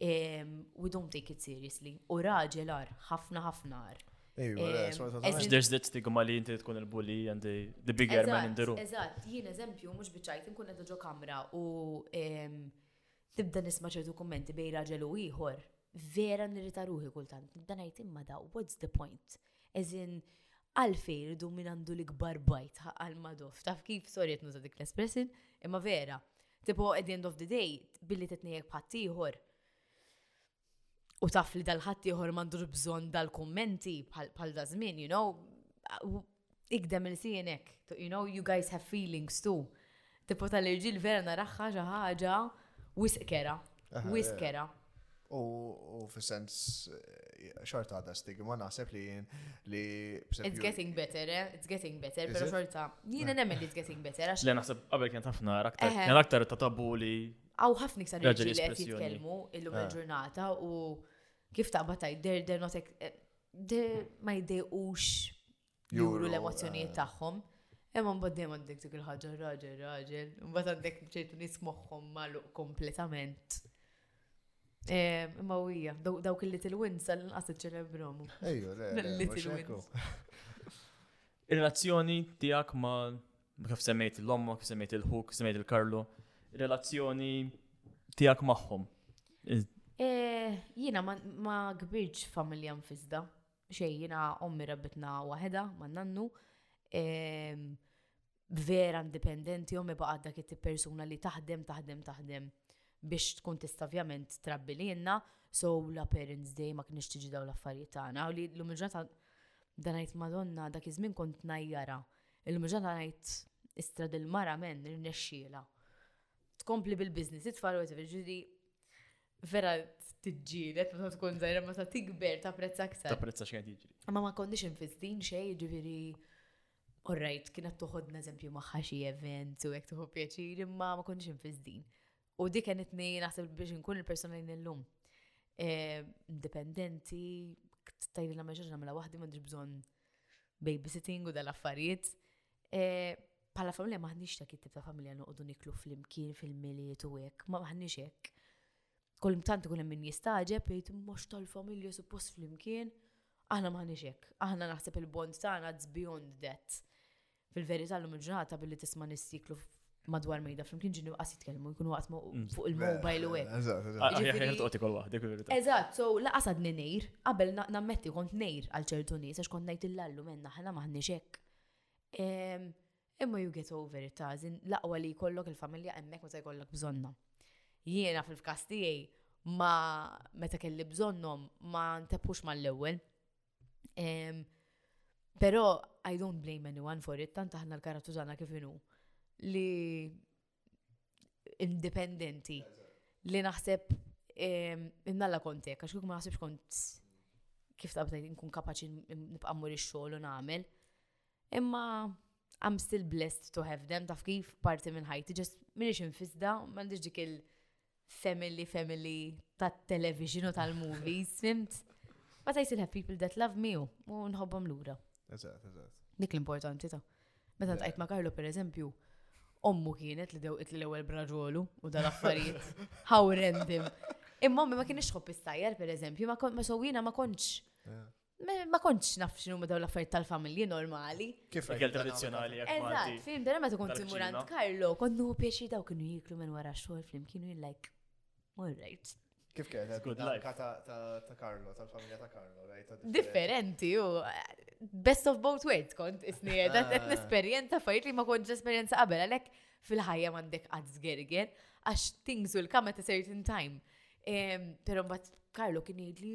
We don't take it seriously. U raġel għar, ħafna ħafna għar. There's that stigma li inti tkun il-bully and the, the bigger man in the room. Eżatt, jien eżempju, mux bieċajt, nkun għedu ġo kamra u tibda nisma ċertu kommenti bej raġel u ieħor. Vera nirrita ruħi kultant, nibda ngħid imma da, what's the point? Eżin, għalfej rridu minn għandu l-ikbar bajt għal madof. Taf kif, sorry, nuża dik l-espressin, imma vera, Tipo, at the end of the day, billi titnejek bħattijħor, u taf li dal-ħattijħor mandur bżon dal-kommenti bħal da zmin, you know, ikdem il-sienek, you know, you guys have feelings too. Tipo tal-irġil vera naraxħa ġaħġa wisq kera, Wisq kera. U fis-sens eh, xorta għadha stigma naħseb li jien li. It's getting better, eh? It's getting better, pero xorta. Jien nemmen li it's getting better. Le naħseb qabel kien ħafna aktar. Kien aktar ta' tabu li. Għaw ħafna iktar li qed jitkellmu illum ah. il-ġurnata u kif ta' bataj, they're not eh, ma jdejqux juru l-emozzjonijiet eh. tagħhom. Imma mbagħad dejjem għandek dik il-ħaġa raġel raġel, mbagħad għandek ċertu nies moħħhom magħluq kompletament. Eh, imma u hija, dawk il-little wins għall-inqas iċċelebrom. Ejju, little wins. Il-relazzjoni tiegħek ma' kif semmejt l-omma, kif semmejt il-ħuk, kif semmejt il-karlu, relazzjoni tiegħek magħhom. Eh, jiena ma kbirġ familja mfisda. Xejn, jiena ommi rabbitna waħedha ma' nannu. Ehm, vera indipendenti, ommi baqgħet dak it-persuna li taħdem, taħdem, taħdem biex tkun tista' ovvjament trabbi li jenna, so la parents day ma kienx tiġi daw l-affarijiet tagħna. U li l-lum ġata dan ngħid Madonna dak iż-żmien kont najjara. Il-lum ġata ngħid istra dil-mara men irnexxiela. Tkompli bil-business, it-tfal u ġiri. Vera tiġġielet meta tkun żgħira meta tikber ta' prezz aktar. Ta' prezz xejn jiġri. Ma ma konniex infistin xejn ġifieri Orrajt, kienet toħodna eżempju maħħa xi event u jekk tuħu pjaċir, imma ma konniex infisdin. U dik kienet naħseb biex nkun il-persona li nillum. Eh, indipendenti, tajli la meġġaġ namela waħdi m'għandix bżonn babysitting u dal-affarijiet. Bħala familja maħniex ta' kittib ta' familja noqogħdu niklu flimkien fil-miliet u hekk, ma maħniex hekk. Kol tant ikun hemm min jistaġeb jgħid mhux tal-familja suppost flimkien. Aħna maħniex hekk. Aħna naħseb il-bond tagħna it's beyond that. Fil-verità llum il-ġurnata billi tisma' nistiklu madwar mejda flimkien ġinu qas jitkellmu jkunu qatt mm. fuq il-mobile u hekk. Eżatt, eżatt. Ġifieri- Toqgħod ikol waħdek fil-verità. Eżatt, so laqas għadni nejr, qabel na- nammetti kont nejr għal ċertu nies għax kont ngħid il-lallu menna ħana maħniex hekk. Imma you get over it, tażin, laqwa li jkollok il-familja emmek meta jkollok bżonna. Jiena fil-kas tiegħi ma meta kelli bżonnhom ma ntebħux mal-ewwel. Però I don't blame anyone for it, tant aħna l-karattu tagħna kif inhu li indipendenti li naħseb innalla kontek, għax kieku ma naħsibx kont kif tabta nkun kapaċi nibqa' mmur ix-xogħol u nagħmel. Imma I'm still blessed to have them, taf kif parti minn ħajti, ġest minix infisda, m'għandix dik il- family family tat-television u tal-movies, fimt? But I still have people that love me u nħobbhom lura. Eżatt, eżatt. Dik l-importanti ta' Meta tqajt ma' Karlo per eżempju, ommu kienet li dewqit l-ewwel braġolu u dal-affarijiet. How random. Imma ommi ma kienx tħobb istajjar per eżempju, ma sowina ma kontx. Ma kontx naf xinu ma dawn l-affarijiet tal-familji normali. Kif ikel tradizzjonali jekk Eżatt, fim, dara meta kont imur għand Karlo, kont nuhu pjaċi daw kienu jiklu minn wara xogħol flim kienu like, all right. Kif kienet? Good life. Ta' Karlo, tal-familja ta' Karlo, right? Differenti, u best of both worlds kont isni għedat, ah. għet n-esperienza fajt li ma kontx esperienza qabel, għalek fil-ħajja mandek għad zgergen, għax things will come at a certain time. Pero mbatt Karlo kien jgħid li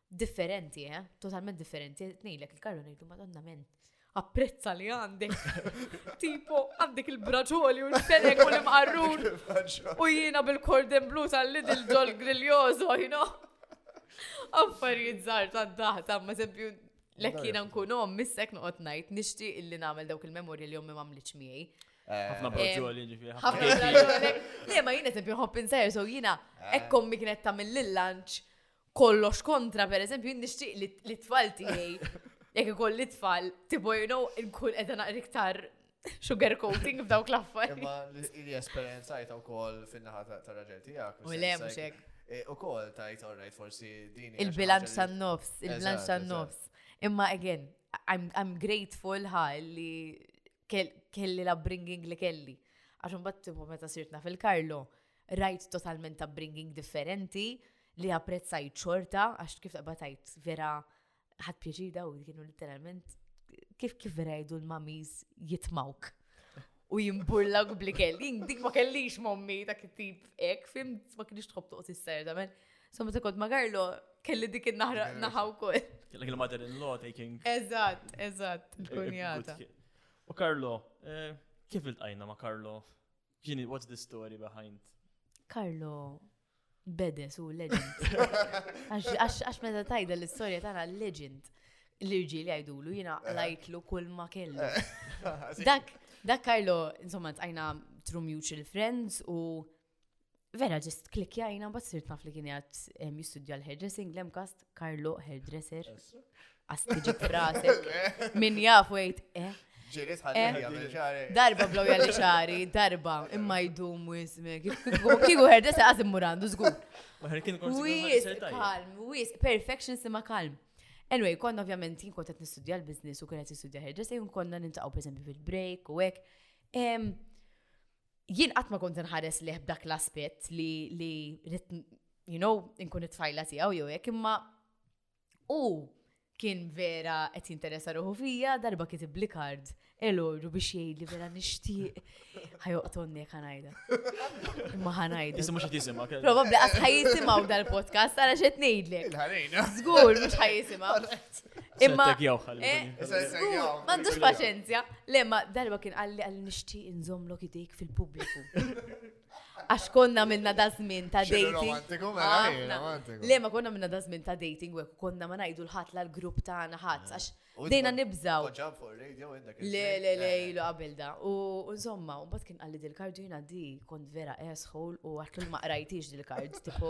Differenti, eh? Totalment differenti. Nejlek il-karru nejdu madonna men. Apprezza li għandek. tipo, għandek il-braġoli u l-senek u l-imqarrun. U jiena bil-korden blu tal-lidil ġol griljozo, you know? Affarijiet zar ta' daħta, ma' sempju Lek jiena nkun om, missek noqgħod ngħid, nixtieq illi nagħmel dawk il-memorji li ommi m'għamlitx miegħi. Eh, ħafna eh, braġoli ġifieri. Ħafna braġoli. Le, ma jiena tempi nħobb insajr, so jiena eh. ekkom mi kienet tagħmel l-lanċ kollox kontra, per eżempju, jien nixtieq li li tfal tiegħi, jekk ikolli tfal, tipo, you know, nkun qed naqra iktar sugar coating f'dawk l-affarijiet. Imma li- li esperienzajta wkoll fin-naħa ta- tar-raġel tiegħek. U le, mhux hekk. Eh, U kol tajt, all right, forsi din. hija xi Il-bilanċ ħaġa li- tan-nofs, il-bilanċ Eżatt, tan-nofs. Imma again, I'm, I'm grateful ħa li kelli la bringing li kelli. Għax imbagħad tipo meta sirt naf il-Karlo, rajt totalment ta' bringing differenti li apprezzajt xorta għax kif taqbatajt vera ħadd pjaċir daw kienu literalment kif kif vera jgħidu l-mamis jitmawk u jimburlak bli kelli, dik ma kellix mommi ta' kittib ek, fim ma kienx tħobb toqgħod issa jerdament. So meta kont ma' Garlo, kelli dik il-naħra naħa wkoll. Kellek il-mother in law taking. Eżatt, eżatt, il-kunjata. U Karlo, eh, kif il-tajna ma' Karlo? Ġini, what's the story behind? Karlo, bedes u legend. Għax meta tajda l-istoria tagħna legend l-irġiel jgħidulu jina eh. lajtlu kull ma kellu. Eh. Dak, dak Karlo, insomma, tajna true mutual friends u Vera ġist klikjajna bat sirt naf li kien jgħat jistudja l-hairdressing, l-emkast, Karlo, hairdresser. Astiġi frasek. Min jaf, wait, eh. Ġiris eh, Darba blow jgħalli xari, darba, imma jdum u jismek. Kiku hairdresser għazim murandu, zgur. Wis, kalm, wis, perfection sima kalm. Anyway, konna ovvjament jien kont qed nistudja l-business u kien qed nistudja hairdressing, konna nintaqgħu pereżempju fil-break u hekk. Jien qatt ma kont inħares lih b'dak l-aspett li li you know, inkun it-tfajla tiegħu jew hekk imma u kien vera qed jinteressa ruħu fija darba kitib li kard elordu biex jgħid li vera nixtieq ħajoqtonni ħanajda. Imma ħanajda. Jisimgħu xi jisimgħu. Eh. Probabbli qatt ħajisimgħu dal-podcast għala x'qed ngħidlek. Żgur mhux ħajisimgħu. Imma. Mandux paċenzja. Le, ma darba kien għalli għalli nishti inżomlok idejk fil-pubbliku. Għax konna minna dazmin ta' dating. Le, ma konna minna dazmin ta' dating, u konna ma najdu l-ħat la l-grupp ta' naħat. Għax dejna nibżaw. Le, le, le, ilu qabel da. U insomma, un bat kien għalli dil-kard jina di kont vera esħol u għatlu ma qrajtix dil-kard. Tipo,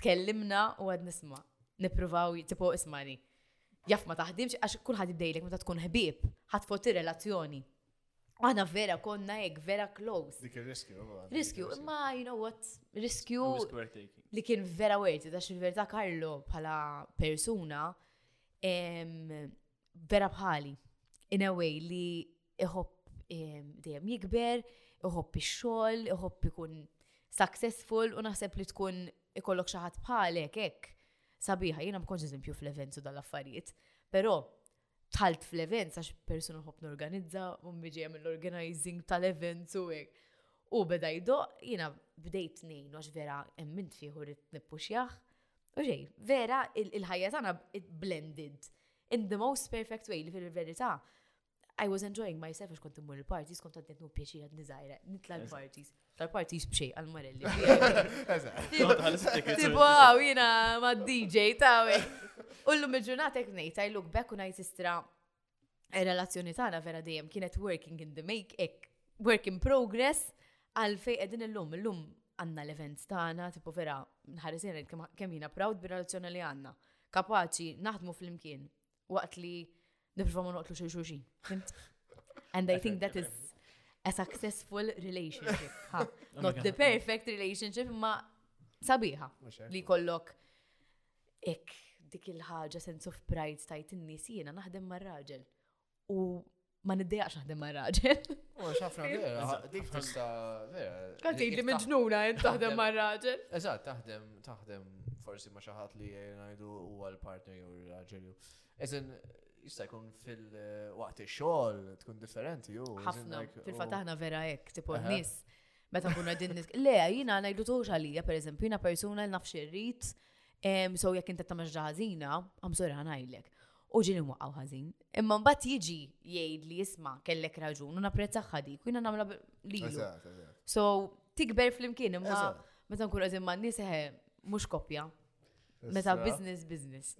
Tkellimna u għad nisma. Nipruvaw tipo ismani. Jaf ma taħdimx għax kulħadd ibdejlek meta tkun ħbieb, ħadd foti relazzjoni. Għana vera konna jek vera close. Dik il-riskju. Oh, riskju, imma you know what, riskju li kien vera worth it, għax il-verta Karlo bħala persuna vera bħali. In a way li iħobb dejjem jikber, iħobb ix-xogħol, iħobb ikun successful u naħseb li tkun ikollok xi ħadd bħalek hekk. Sabiħa, jiena ma eżempju fl-event u dal-affarijiet, però tħalt fl-event għax persuna ħobb norganizza u mbiġi mill-organizing tal-event u hekk. U beda jdoq, jiena bdejt nejn għax vera emmint fih u rrid nippuxjah. U ġej, vera il-ħajja tagħna blended in the most perfect way li fil-verità I was enjoying myself għax kont immur il-parties, kont għadnet nu pjaċir għadni zaħira, nitla l-parties. Tal-parties bxej għal-marelli. Tipo, għaw jina ma DJ tawe. Ullu mil-ġurnata knejt, I look back u najt istra relazzjoni tagħna vera dejjem kienet working in the make ek, work in progress għal fej edin illum, illum għanna l-events tagħna, tipo vera nħarisina kemm jina proud bir-relazzjoni li għanna. Kapaċi naħdmu fl-imkien, waqt li nifġu ma noqtlu xil xulxin. And I think that is a successful relationship. Oh Not the perfect relationship, ma sabiħa li kollok ek dik il-ħaġa sense of pride stajt in-nies jiena naħdem mar-raġel. U ma niddejaqx naħdem ma' raġel. U xafna vera, dik tista' vera. Kanti li minn ġnuna taħdem ma' raġel. Eżatt, taħdem, taħdem forsi ma' xaħat li jgħidu u għal-partner jew raġel. Eżen, jista' jkun fil-waqt ix-xogħol tkun differenti u. Ħafna, fil-fatt aħna vera hekk, tipo nis. Meta nkunu qegħdin Le, jiena ngħidu tux għalija, pereżempju, jiena persuna li nafx irrid, so jekk inti tagħmel ġaħażina, għamsura ħanajlek. u ġieli nwaqqgħu ħażin. Imma mbagħad jiġi jgħid li jisma' kellek raġun u napprezzahha dik u jiena nagħmla lilu. So tikber flimkien imma meta nkun qegħdin ma' nies eħe mhux koppja. Meta business business.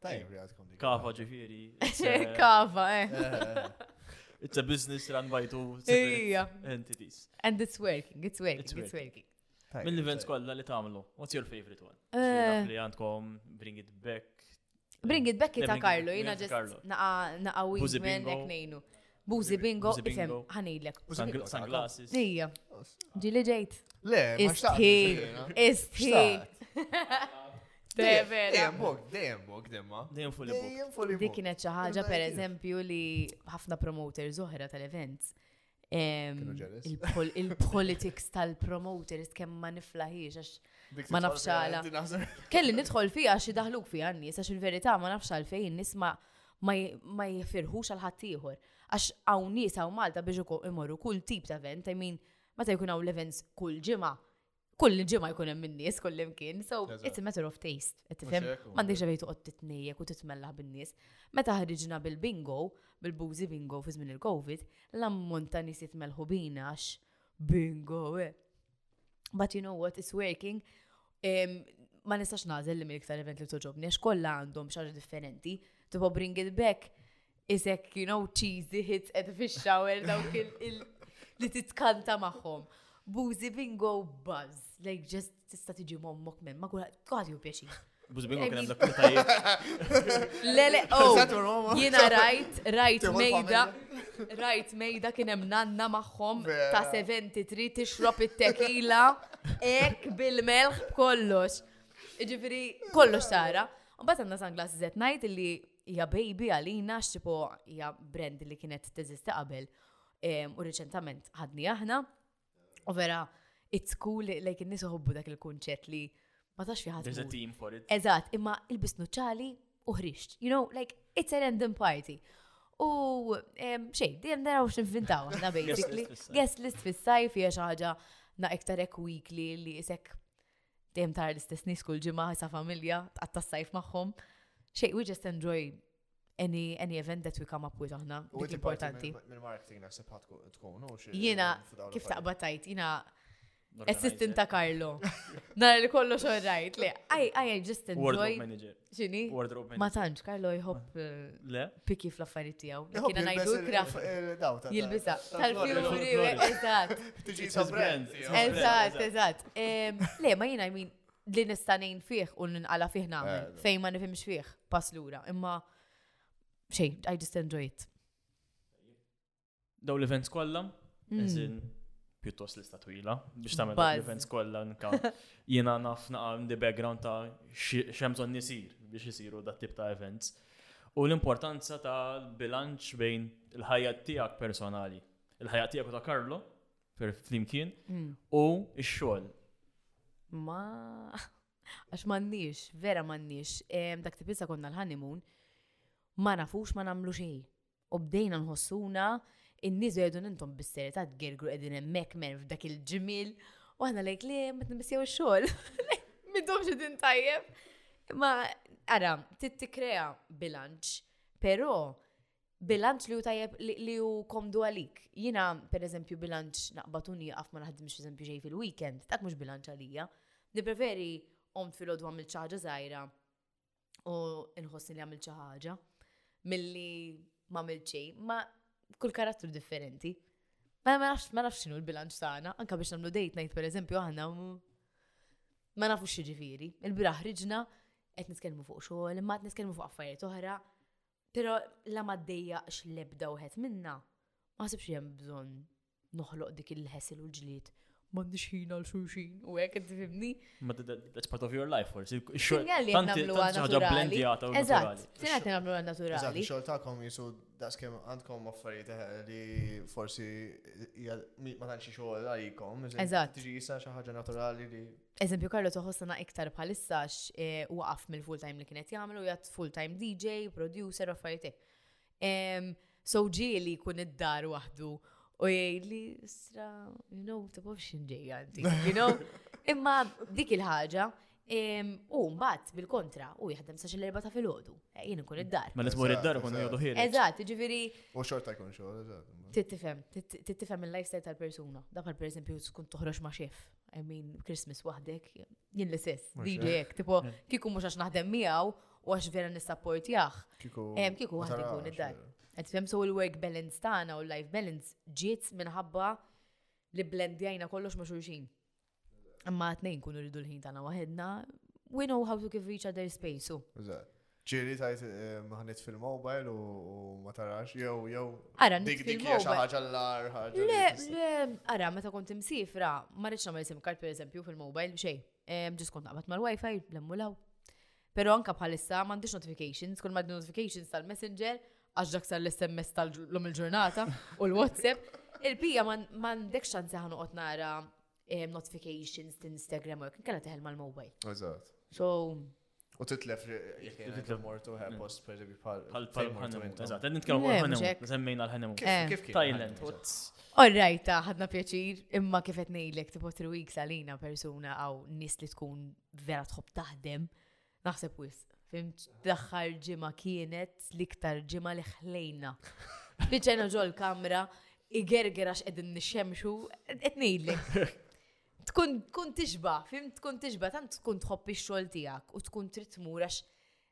Tajjeb li għadkom dik. Kava ġifieri. Eh, kava, eh. eh, eh, eh. It's a business run by two entities. And it's working, it's working, it's working. Minn events kollha li tagħmlu, what's your favorite one? Eh. Li għandkom Bring It Back. Bring It Back ta' Karlo, jina ġest naqa' wieħed minn nejnu. Buzi bingo, ifem, ħanilek. Sunglasses. Ija. Ġili ġejt. Le, istħi. Istħi. Dejjem bok, dejjem bok, demma. Dejjem fully book. Dik kienet xi ħaġa pereżempju li ħafna promoters oħra tal-events il-politics tal-promoters kemm ma niflaħiex għax ma nafxala. Kelli nidħol fija xi daħluk fija n-nies għax il-verità ma nafxal fejn nisma ma jifirħux għal ħaddieħor. Għax hawn nies hawn Malta biex imorru kull tip ta' event, I mean, meta jkun hawn l-events kull ġimgħa, kull ġimma jkun hemm in-nies kull imkien, so it's a matter of taste, qed tifhem? M'għandekx ġabej toqgħod titnejjek u titmella bin-nies. Meta ħriġna bil-bingo, bil-bużi bingo fi żmien il-COVID, l-ammont ta' nies jitmelħu bina għax bingo, eh. But you know what, it's working. Ma nistax nażel li mill-iktar event li toġobni, għax kollha għandhom xaġa differenti. Tipo bring it back, Isek, you know, cheesy hits ed fix-shower dawk il- li titkanta magħhom. Buzi bingo buzz, like just tista' tiġi mommok minn ma kulħadd kważi u pjaċi. Buzi bingo kien hemm dak kultajiet. Le le oh, jiena rajt rajt mejda rajt mejda kien hemm nanna magħhom ta' 73 tixrob it-tekila ek bil-melħ kollox. Ġifieri kollox sara. Mbagħad għandna sunglasses at night li hija baby għalina x'tipu hija brand li kienet teżisti qabel u reċentament ħadni aħna. U vera, it's cool li like, nis uħobbu dak il-kunċett li ma tax fi There's a team for it. Eżat, imma il-bisnu ċali u ħriġt. You know, like, it's a random party. U xej, dejjem naraw x'invintaw aħna basically. Guest list fis-sajf hija xi ħaġa na iktar ek weekly li isek Dejjem tara l-istess nies kull ġimgħa sa familja tqatta' sajf magħhom. Xej, we just enjoy any, any event that we come up with aħna. Dik importanti. Mill-marketing naħseb tkun, u xie. Jena, kif taqba tajt, jena assistant ta' Carlo. Nara li kollox all right, le, I, I just enjoy. Wardrobe manager. Xini? Wardrobe Ma tantx, Karlo jħobb eh, piki fl-affarijiet tiegħu. Jħobb ngħidu ikrah. Jilbisa. Tal-fjuri, eżatt. Tiġi brand. Eżatt, eżatt. Le, ma jiena jmin li nista' ngħin fih u nqala fih nagħmel eh, fejn ma nifhimx fih pass lura. Imma xejn, I just enjoy it. Daw l-events kollha, mm. eżin pjuttost lista twila biex tagħmel daw l-events kollha nka jiena naf naqam di background ta' xemżon nisir biex isiru dat tip ta' events. U l-importanza ta' bilanċ bejn il-ħajja tiegħek personali, il-ħajja tiegħek ta' Karlo, per flimkien, mm. u x-xogħol. Ma għax m'għandniex, vera m'għandniex, dak tipisa konna l-honeymoon, ma nafux ma nagħmlu xejn. U bdejna nħossuna, in-nies jgħidu intom bis-serjetà tgergru qegħdin hemmhekk men f'dak il-ġimil. U aħna lejk li ma tnibissew ix-xogħol. Midhom xi din tajjeb. Ma ara, tittikrea bilanċ, però bilanċ li hu tajjeb li hu komdu għalik. Jiena pereżempju bilanċ naqbad u nieqaf ma naħdimx eżempju xejn fil-weekend, dak mhux bilanċ għalija. Nippreferi omt fil-għodwa mill-ċaġa żgħira u nħossni li għamil ħaġa milli ma milċej, ma kull karattru differenti. Ma ma nafx ma nafx xinu l-bilanċ tagħna, anke biex nagħmlu dejt ngħid pereżempju aħna ma nafux xiġifieri. Il-biraħ riġna qed nitkellmu fuq xogħol, imma qed nitkellmu fuq affarijiet oħra, però la ma ddejjaqx l-ebda wieħed minna, ma ħsibx hemm bżonn noħloq dik il-ħesil u l-ġlied. M'għandix ħin għal xulxin u hekk qed tifhimni. Ma that's part of your life forsi. Sinjal li nagħmlu għal naturali. Eżatt, sinjal li nagħmlu għal naturali. Eżatt, xogħol tagħkom jisu daskemm għandkom affarijiet eh, li forsi ma tantx xogħol għalikom. Eżatt. Tiġi jisa xi ħaġa naturali li. Eżempju Karlo toħossana iktar bħalissa eh, waqaf mill-full time li kienet jagħmlu jgħat full time DJ, producer, affarijiet Sowġieli jkun id-dar waħdu u jgħidli, stra, you know, ta' bofx inġejanti, you know? Imma dik il-ħaġa, u mbagħad bil-kontra, u jaħdem sa xil erba ta' filgħodu. Eh, jien ikun id-dar. Ma nismur id-dar u kun jgħodu ħir. Eżatt, ġifieri. U xorta jkun xogħol, eżatt. Tittifhem, tittifhem il-lifestyle tal-persuna. Dak per eżempju tkun toħroġ ma' xef. I mean, Christmas waħdek, jien l-istess, DJ, tipo, kieku mhux għax naħdem miegħu, u għax vera nissapportjah. Kiku. Kiku għad ikun id-dar. Għed fem so il-work balance tagħna u l-life balance ġiet minħabba li blendjajna kollox ma' xulxin. Imma għatnejn kunu rridu l-ħin tagħna waħedna, we know how to give each other space. Ġiri tajt eh, maħnit fil-mobile u ma tarax, jew, jew. Ara, dik dik hija xi ħaġa l-ar ħaġa. Le, le, ara, meta kont imsifra, ma rridx nagħmel sim kart pereżempju fil-mobile xejn. Ġis kont naqbad mal-wifi, l-emmulaw, Pero anka bħalissa m'għandix notifications, kull ma notifications tal-messenger, għax dak sar l-SMS tal-lum il-ġurnata u l-WhatsApp, il-pija m'għandek xanzi ħanu qot nara eh, notifications t-Instagram u kien teħel mal-mobile. Eżatt. So, U titlef titlef mortu ħe post per eżempju bħal bħal ħanemut. Eżatt, qed nitkellmu fuq ħanemut, semmejna l-ħanemut. Eh. Kif kif Thailand. All right, ħadna pjaċir, imma kif qed ngħidlek tipo three weeks għalina persuna għaw nis li tkun vera tħobb taħdem, naħseb wis, fimt, l-axħar ġima kienet l-iktar ġima li ħlejna. Biċena ġol kamra, igerger għax edin nixxemxu, etnejdlek. Tkun tkun tixba, fim tkun tixba, tant tkun tħobb ix-xogħol tiegħek u tkun trid tmur għax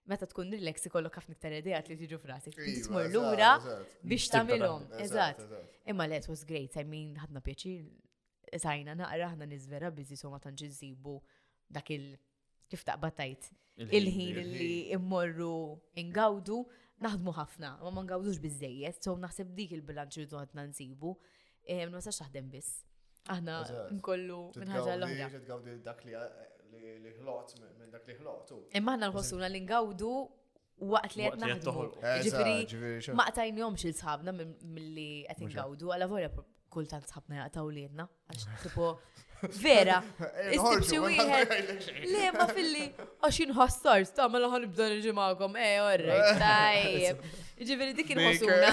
meta tkun nil-leksi kollok ħafna iktar idejat li tiġu frasik. Iva, tmur lura biex tagħmilhom. Eżatt. Imma let was great, I mean ħadna pjaċir tajna naqra aħna nizvera bizi so ma tantx insibu dak il kif taqbad tajt il-ħin li immorru ingawdu naħdmu ħafna, ma ma ngawdux biżejjed, so naħseb dik il-bilanċ li għadna nsibu, eh, ma sax taħdem biss. Aħna nkollu minn ħaġa l-oħra. Tgawdi dak li ħlot minn dak li ħlot. Imma aħna nħossuna li ngawdu waqt li qed naħdmu. Ġifieri ma qtajnhomx il sħabna milli qed ingawdu għal vorja kultant sħabna jaqtaw liedna għax tipo vera. Istibxi wieħed. Le ma filli għax inħassar sta ma laħan nibda niġi magħkom eh orrek eh. tajjeb. Ġifieri dik il-ħosuna.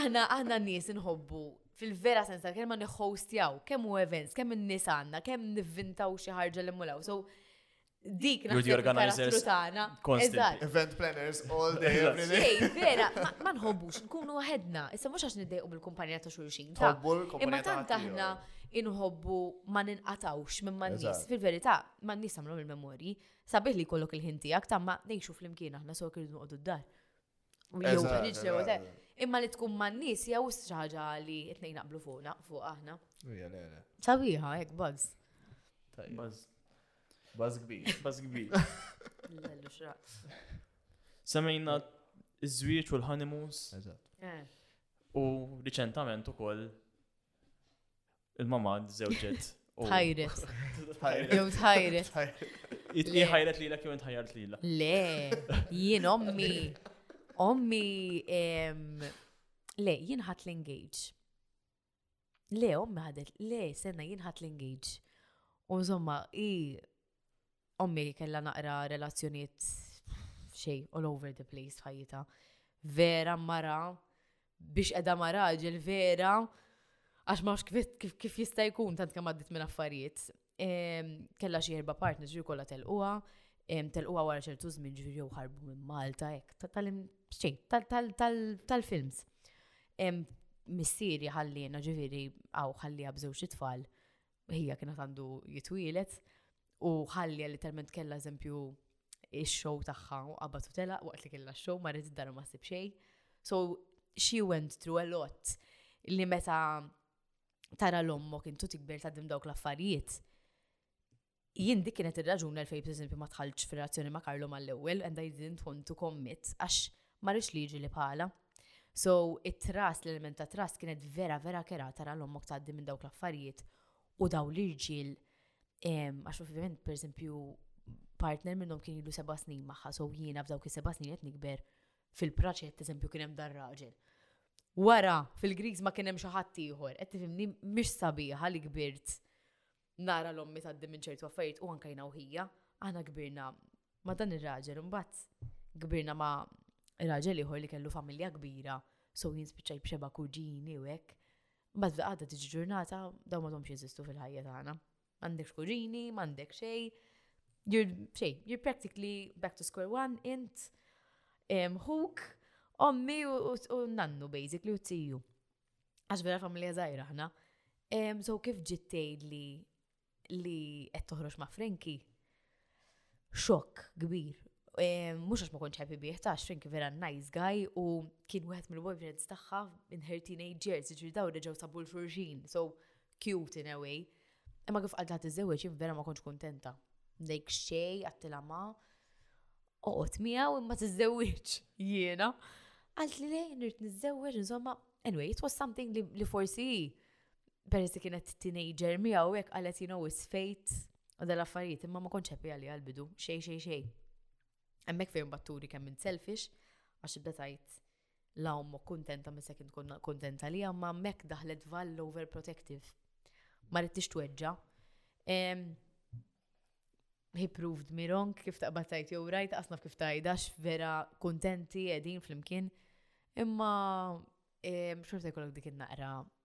Aħna aħna nies inħobbu fil-vera sens tal-kelma nħostjaw kemm u events, kemm in-nies għandna, kemm nivvintaw xi ħarġa l-immulaw. So Dik You're the organizers. Constant. Event planners all day, every day. Ej, vera, ma nħobbux, nkunu għahedna. Issa mux għax niddejqu bil-kumpanija ta' xulxin. Tħobbu l-kumpanija. Imma tant aħna inħobbu ma ninqatawx minn man nis. Fil-verità, man nis għamlu il-memori. Sabiħ li kollok il-ħin tijak, ta' ma nejxu fl-imkien aħna so kirdu għoddu d-dar. U jew Eżatt, finiġ sew eżatt. te. Imma li tkun man nies jew xi ħaġa li tnejn naqblu fuqna, fuq aħna. Ija, le, le. Sabiħa, hekk buzz. Tajjeb. Buzz. Buzz kbir. Buzz kbir. Lellu xraq. Semmejna iż-żwieġ u l-honeymoons Eżatt. Eh. u riċentament ukoll Il-mamma żewġet. Tħajret. Jew tħajret. Li ħajret lilek jew tħajret lilha. Le, jien ommi. Ommi. Le, jien ħadd l-engage. Le, ommi ħadet, le, sena jien ħadd l-engage. U insomma, i ommi kella naqra relazzjoniet xej all over the place f'ħajjita. Vera mara biex edha ma raġel vera għax ma kif, kif jista' jkun tant kemm għaddit minn affarijiet. Kella xi erba' partners ġri kollha telquha, telquha wara ċertu żmien ġri jew ħarbu minn Malta hekk tal-films. Missieri ħalliena ġifieri għaw ħallija bżewġ it-tfal ħija kienet għandu jitwielet u ħalli literalment kella eżempju il-show tagħha u qabad u telaq waqt li kella show ma rrid dar ma sib xejn. So she went through a lot li meta tara l-ommo kintu tikber ta' dawk l-affarijiet. Jien dik kienet ir-raġun għal fejn eżempju ma tħallġ fir-razzjoni ma' Karlo mal-ewwel and I didn't want to commit għax Ma rridx li jiġri li bħala. So, it-trust, l-element ta' trust kienet vera, vera kera tara l-ommok tgħaddi minn dawk l-affarijiet u daw l-irġiel, għax ovvjament, per esempio, partner minnhom kien ilu seba' snin magħha, so jiena f'dawk is-seba' snin qed nikber fil-praċett, eżempju, kien hemm dar raġel. Wara, fil-Griż ma kien hemm xi ħadd ieħor, qed tifhimni mhix sabiħa li kbirt nara l-ommi tgħaddi minn ċertu affarijiet u anka jina uħija, aħna kbirna ma dan ir-raġel imbagħad kbirna ma raġel ieħor li kellu familja kbira, so jien spiċċajt b'xeba kuġini u hekk. Mbagħad għadda tiġi ġurnata dawn ma domx jeżistu fil-ħajja tagħna. M'għandekx kuġini, m'għandek xejn. Xejn, you're practically back to square one, int, hook, ommi u nannu basically u tiju. Għax vera familja zaħira ħna. So kif ġittejd li li qed toħroġ ma' Frenki? Xokk kbir. Mux għax ma konċ happy bieħ ta' Frenki vera nice guy u kien wieħed mill-boyfriends tagħha in her teenagers, ġri daw reġgħu sabu l-xurxin. So Cute in a way. Imma kif għadha tiżewweġ jien vera ma kontx kuntenta. Dejk xej għattila ma oqgħod miegħu imma tiżewweġ jiena. Għalt li lej nirt niżewweġ insomma, anyway, it was something li, li forsi peress li kienet teenager miegħu hekk qalet you know it's fate u dal-affarijiet imma ma kontx happy għalli għal-bidu, xej xej xej. Hemmhekk fejn batturi kemm minn selfish għax ibda tajt La ommok kuntenta minn se kien tkun kuntenta li ma mek daħlet val overprotective. Ma rittix tweġġa. He proved me wrong kif taqbad tajt jew rajt asnaf kif tajdax vera kuntenti qegħdin flimkien. Imma xorta jkollok dik in-naqra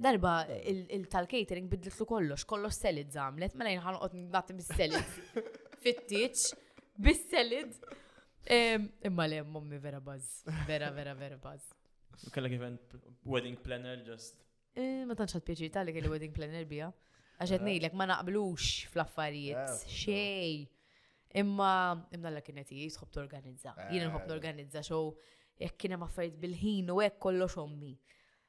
Darba il-tal-catering bidlitlu kollox, kollox selid zamlet, mela jinħanqot nagħti mis-selid. Fit-tieċ, bis-selid. Imma le, mommi vera buzz. Vera, vera, vera buzz. Kalla kif wedding planner just. Eh, ma tantx ħadd pjaċir tal-li kelli wedding planner bija. Għaxet eh. nejlek ma naqblux fl-affarijiet, eh, xej. Imma, imma l kienet jisħob t-organizza. Jien nħob t-organizza, xo, jek kienem affarijiet bil-ħin u jek kollox ommi.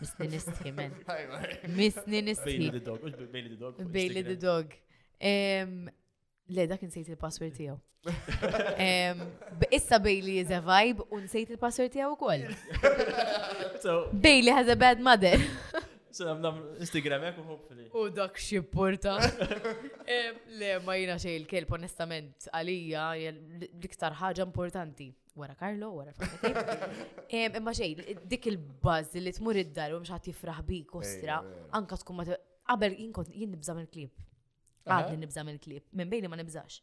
Misni nistħi, men. Misni nistħi. Bailey the dog, Bailey the dog. Bailey the dog. Le, dak insejt il-password tiegħu. Issa Bailey is a vibe u nsejt il-password tiegħu wkoll. Bailey has a bad mother. Instagram ek u hopefully. U dak xie porta. Le, ma jina xej il-kelb, onestament, għalija, l-iktar ħaġa importanti wara Karlo, wara l-familja Imma xej, dik il-buzz li tmur id-dar u mxħat jifraħ bi kostra, anka tkun ma qabel jinkont jien nibżam il-klib. Għadni nibżam il-klib, minn bejni ma nibżax.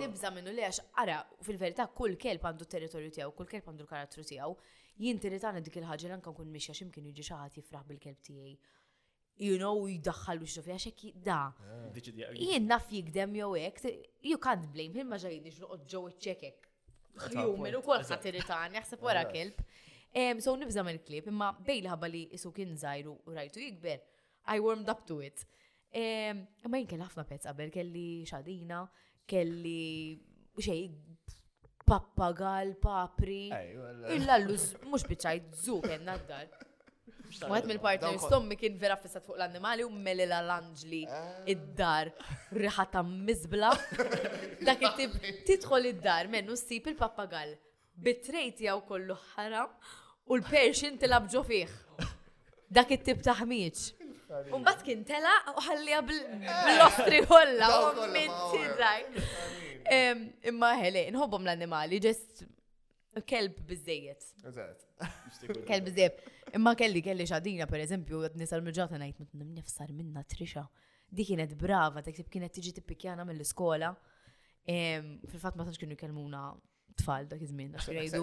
Nibżam minnu li għax ara, fil-verità kull kelb għandu territorju tiegħu, kull kelb għandu l-karattru tiegħu. Jien tiritana dik il-ħaġa l-anka nkun mixja ximkien jiġi xaħat jifraħ bil-kelb tiegħi. you know, jiddaħħal biex xofja xek da. Jien naf jikdem jew hekk, you can't blame him ma ġajdi ġnoqgħod ġew iċċekek. Human ukoll ħadd iritan, jaħseb wara kelb. So nibża mill klip imma bej li ħabba li isu kien żgħir u rajtu jikber, I warmed up to it. Ma jien ħafna pezz qabel kelli xadina, Kelli xej pappagal, papri. Il-lallus mhux biċajt zu kellna d-dar. Wieħed mill-partners tommi kien vera fissat fuq l-annimali u melila l-anġli ah. id-dar riħata mizbla. Dak it-tip tidħol id-dar mennu ssib il-pappagall Bit-trade tiegħu kollu ħara u l-Persian tilab ġo fih. Dak it-tip ta' ħmieġ. Umbat kien tela u ħallija bl-ostri kollha u minn tiżaj. Imma ħele, nħobbhom l-annimali, ġest kelb bizzejiet. Kelb bizzejiet. Imma kelli kelli xadina, per eżempju, għad nisal mġata najt, nifsar minna trixa. Di kienet brava, teksib kienet tiġi tippikjana mill-iskola. Fil-fat ma tantx kienu kelmuna tfal dak iż-żmien.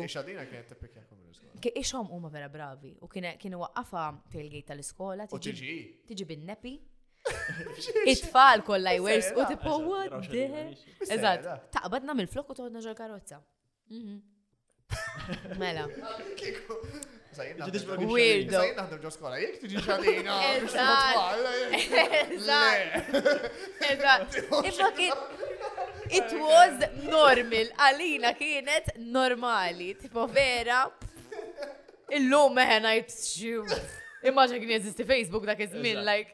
Ixa dina kienet tippikjakom l-iskola. Ixhom huma vera bravi u kienu waqqafa tailgate tal-iskola. U tiġi. Tiġi bin-nepi. It-tfal kollha jwers u tipo what the Eżatt, taqbadna mill-flok u toħodna ġol karozza. Mhm. Mela. Weirdo. Sajn naħdem ġo skola, jek tiġi ċadina. It was normal, għalina kienet normali, tipo vera. Illum meħena jibsġu. Immaġa kien jeżisti Facebook dak iż-żmien, like,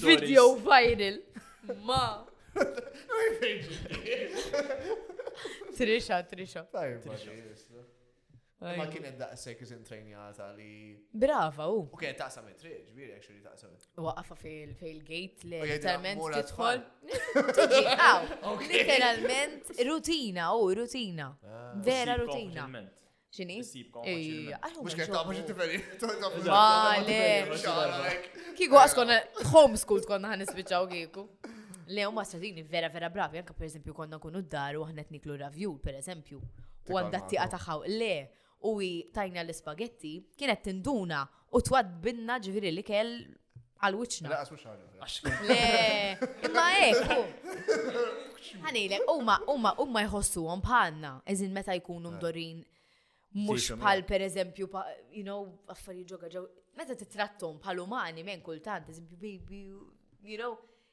video viral. Ma. Trisha, Trisha. Trisha. Ma kienet daqshekk iżin trejnjata li. Brava, u. U kienet taqsam it-triq, ġviri, għax li taqsam it-triq. Waqafa fil-gate li literalment tidħol. Literalment rutina, u rutina. Ah. Vera rutina. Xini? Mux kħed tabu xinti ferri. Male. Kiku għas konna homeschool konna għan nisbicċaw kiku. Le, u ma vera vera bravi, anka per eżempju konna kunu d-dar u għahnet niklu ravjul, per eżempju. u għandha t-tieqa tagħha. Le, u hi tajna l-ispagetti, kienet tinduna u twad binna ġifieri li kell għal wiċċna. Laqas mhux għal. Le, imma hekk. Ħanilek, huma huma huma jħossuhom bħalna, eżin meta jkunu eh. mdorin mhux bħal pereżempju, you know, affarijiet ġoga ġew. Meta titrattom bħal umani men kultant, eżempju baby, you know,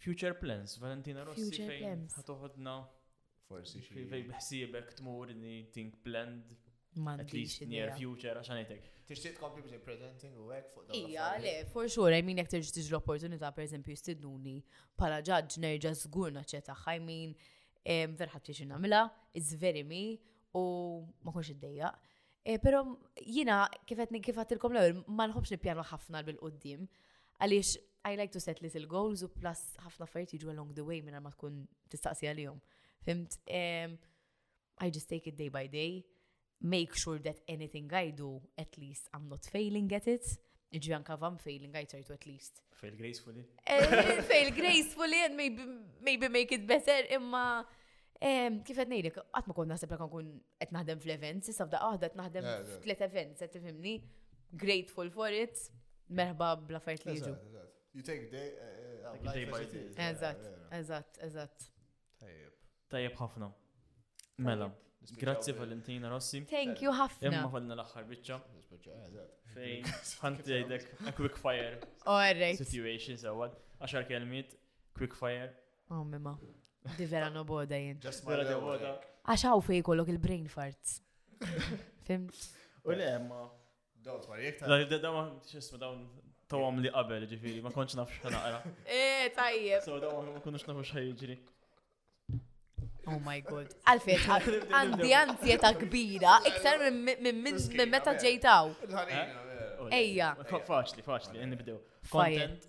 Future plans, Valentina Rossi Future fejn plans. ħatoħodna Forsi xi. fejn biħsiebek tmur ni think planned at M'għandix least near idea. future għax ngħidlek. Tixtieq tkompli biex presenting u hekk fuq dawn Ija, le, l-affarijiet? for sure, I mean, jek terġ tiġi l-opportunità, per eżempju, jistidnuni pala ġadġ nerġa zgur naċċetta I mean, em, verħat li xinna mila, it's very me, u ma konx id-dejja. Eh, pero jina, kifet kifat il-kom l ma nħobx nipjana ħafna bil-qoddim. Għalix, I like to set little goals u plus ħafna affarijiet jiġu along the way minna ma tkun tistaqsi għalihom. Fimt? Um, I just take it day by day. Make sure that anything I do, at least I'm not failing at it. Iġi anka vam failing, I try to at least. Fail gracefully. Eh, fail gracefully and maybe, maybe make it better, imma kif qed ngħidlek, qatt ma kont naħseb li kun qed naħdem fl-events, issa f'daqqa waħda qed naħdem eh, eh. f'tliet events, qed tifhimni, grateful for it, merħba bla fajt li jiġu. You take day, uh, day by day. Eżatt, eżatt, eżatt. Tajjeb. Tajjeb ħafna. Mela, grazzi Valentina Rossi. Thank you ħafna. Imma falna l-axħar bicċa. Fejn, ħanti għajdek, quick fire. Alright. Situation sewad, għaxar kelmiet, quick fire. Oh, mima. Di vera noboda jien. Just my noboda. Għax għaw fej kollok il-brain farts. Fimt? U le, ma. Don't worry, jek ta' da ma xisma dawn tawam li qabel ġifiri, ma konċ nafx ħanaqra. Eh, tajjeb. So da ma konċ nafx ħajġri. Oh my god. Alfred, għandi anzjeta kbira, iktar minn meta ġejtaw. Eh? Ejja. Faċli, faċli, nibdew. Content.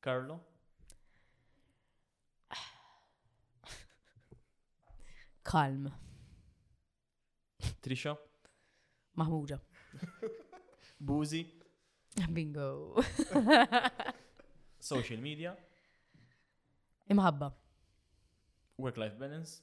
Carlo? Kalm. Trisha? Mahmuda. Buzi? Bingo. Social media? Imħabba. Work-life balance?